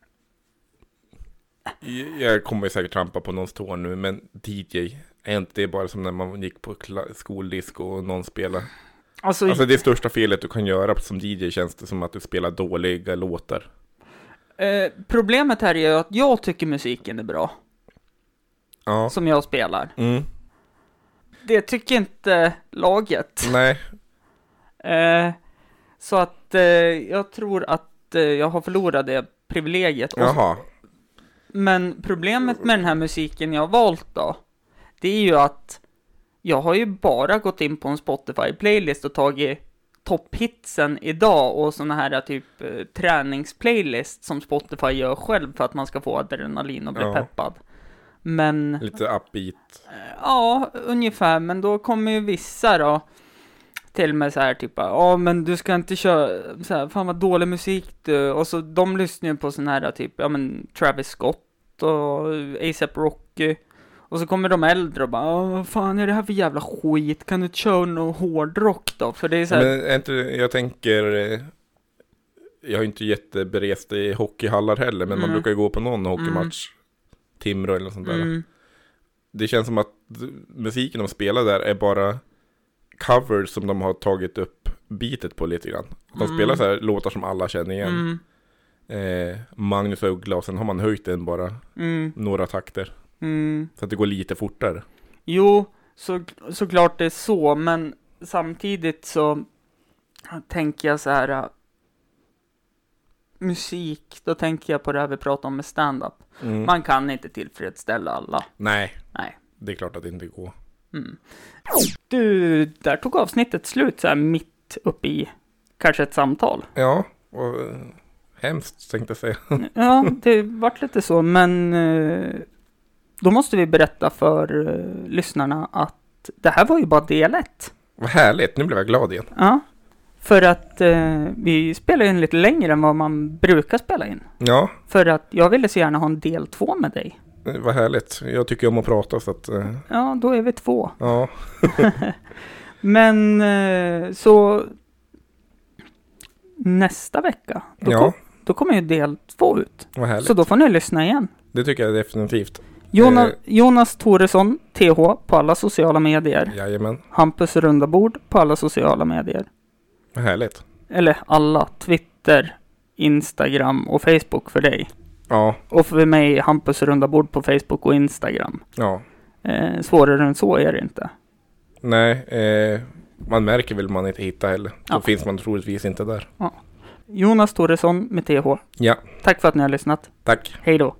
B: jag kommer säkert trampa på någons tår nu, men DJ, är inte det bara som när man gick på skoldisco och någon spelar?
A: Alltså,
B: Alltså det största felet du kan göra som DJ känns det som att du spelar dåliga låtar.
A: eh, problemet här är ju att jag tycker musiken är bra,
B: Ja.
A: som jag spelar.
B: Mm.
A: Det tycker inte laget.
B: Nej.
A: Eh, så att eh, jag tror att eh, jag har förlorat det privilegiet. Och-
B: Jaha.
A: Men problemet med den här musiken jag har valt då, det är ju att jag har ju bara gått in på en Spotify-playlist och tagit topphitsen idag och såna här typ eh, träningsplaylist som Spotify gör själv för att man ska få adrenalin och bli
B: Ja.
A: peppad. Men
B: Lite upbeat.
A: Ja, ungefär, men då kommer ju vissa då till mig så här typ, ja men du ska inte köra, så här, fan vad dålig musik du, och så de lyssnar ju på sån här typ, ja men Travis Scott och ASAP Rocky, och så kommer de äldre och bara, "Ja, vad fan är det här för jävla skit, kan du inte köra någon hårdrock då? För det är så här,
B: Men är inte, jag tänker, eh, jag har ju inte jätteberest i hockeyhallar heller, men man
A: Mm.
B: brukar ju gå på någon hockeymatch. Timrå eller något sånt där.
A: mm,
B: Det känns som att musiken de spelar där är bara covers som de har tagit upp bitet på lite grann. De
A: Mm.
B: spelar så här låtar som alla känner igen.
A: mm,
B: Eh, Magnus och Uggla och sen har man höjt den bara
A: mm,
B: några takter.
A: mm.
B: Så att det går lite fortare.
A: Jo, så, såklart det är så, men samtidigt så tänker jag så här. Musik, då tänker jag på det här vi pratade om med stand-up.
B: Mm.
A: Man kan inte tillfredsställa alla.
B: Nej,
A: Nej.
B: det är klart att det inte går.
A: Mm. Du, där tog avsnittet slut så här mitt uppe i kanske ett samtal.
B: Ja, och eh, hemskt tänkte jag säga.
A: Ja, det vart lite så, men eh, då måste vi berätta för eh, lyssnarna att det här var ju bara del ett.
B: Vad härligt, nu blev jag glad igen.
A: Ja, för att eh, vi spelar in lite längre än vad man brukar spela in.
B: Ja,
A: För att jag ville så gärna ha en del två med dig.
B: eh, vad härligt. Jag tycker om att prata så att, eh,
A: Ja, då är vi två.
B: ja.
A: Men eh, så nästa vecka, då,
B: Ja.
A: kom, då kommer ju del två ut.
B: Vad härligt.
A: Så då får ni lyssna igen.
B: Det tycker jag definitivt.
A: Jonas,
B: Eh.
A: Jonas Toresson, TH, på alla sociala medier.
B: Jajamän.
A: Hampus Rundabord på alla sociala medier.
B: Härligt.
A: Eller alla. Twitter, Instagram och Facebook för dig.
B: Ja,
A: Och för mig, Hampus Rundabord på Facebook och Instagram.
B: ja.
A: Eh, svårare än så är det inte.
B: Nej, eh, man märker väl man inte hittar heller. Då
A: Ja.
B: finns man troligtvis inte där.
A: Jonas Toresson med TH.
B: Ja,
A: Tack för att ni har lyssnat.
B: tack.
A: Hej då.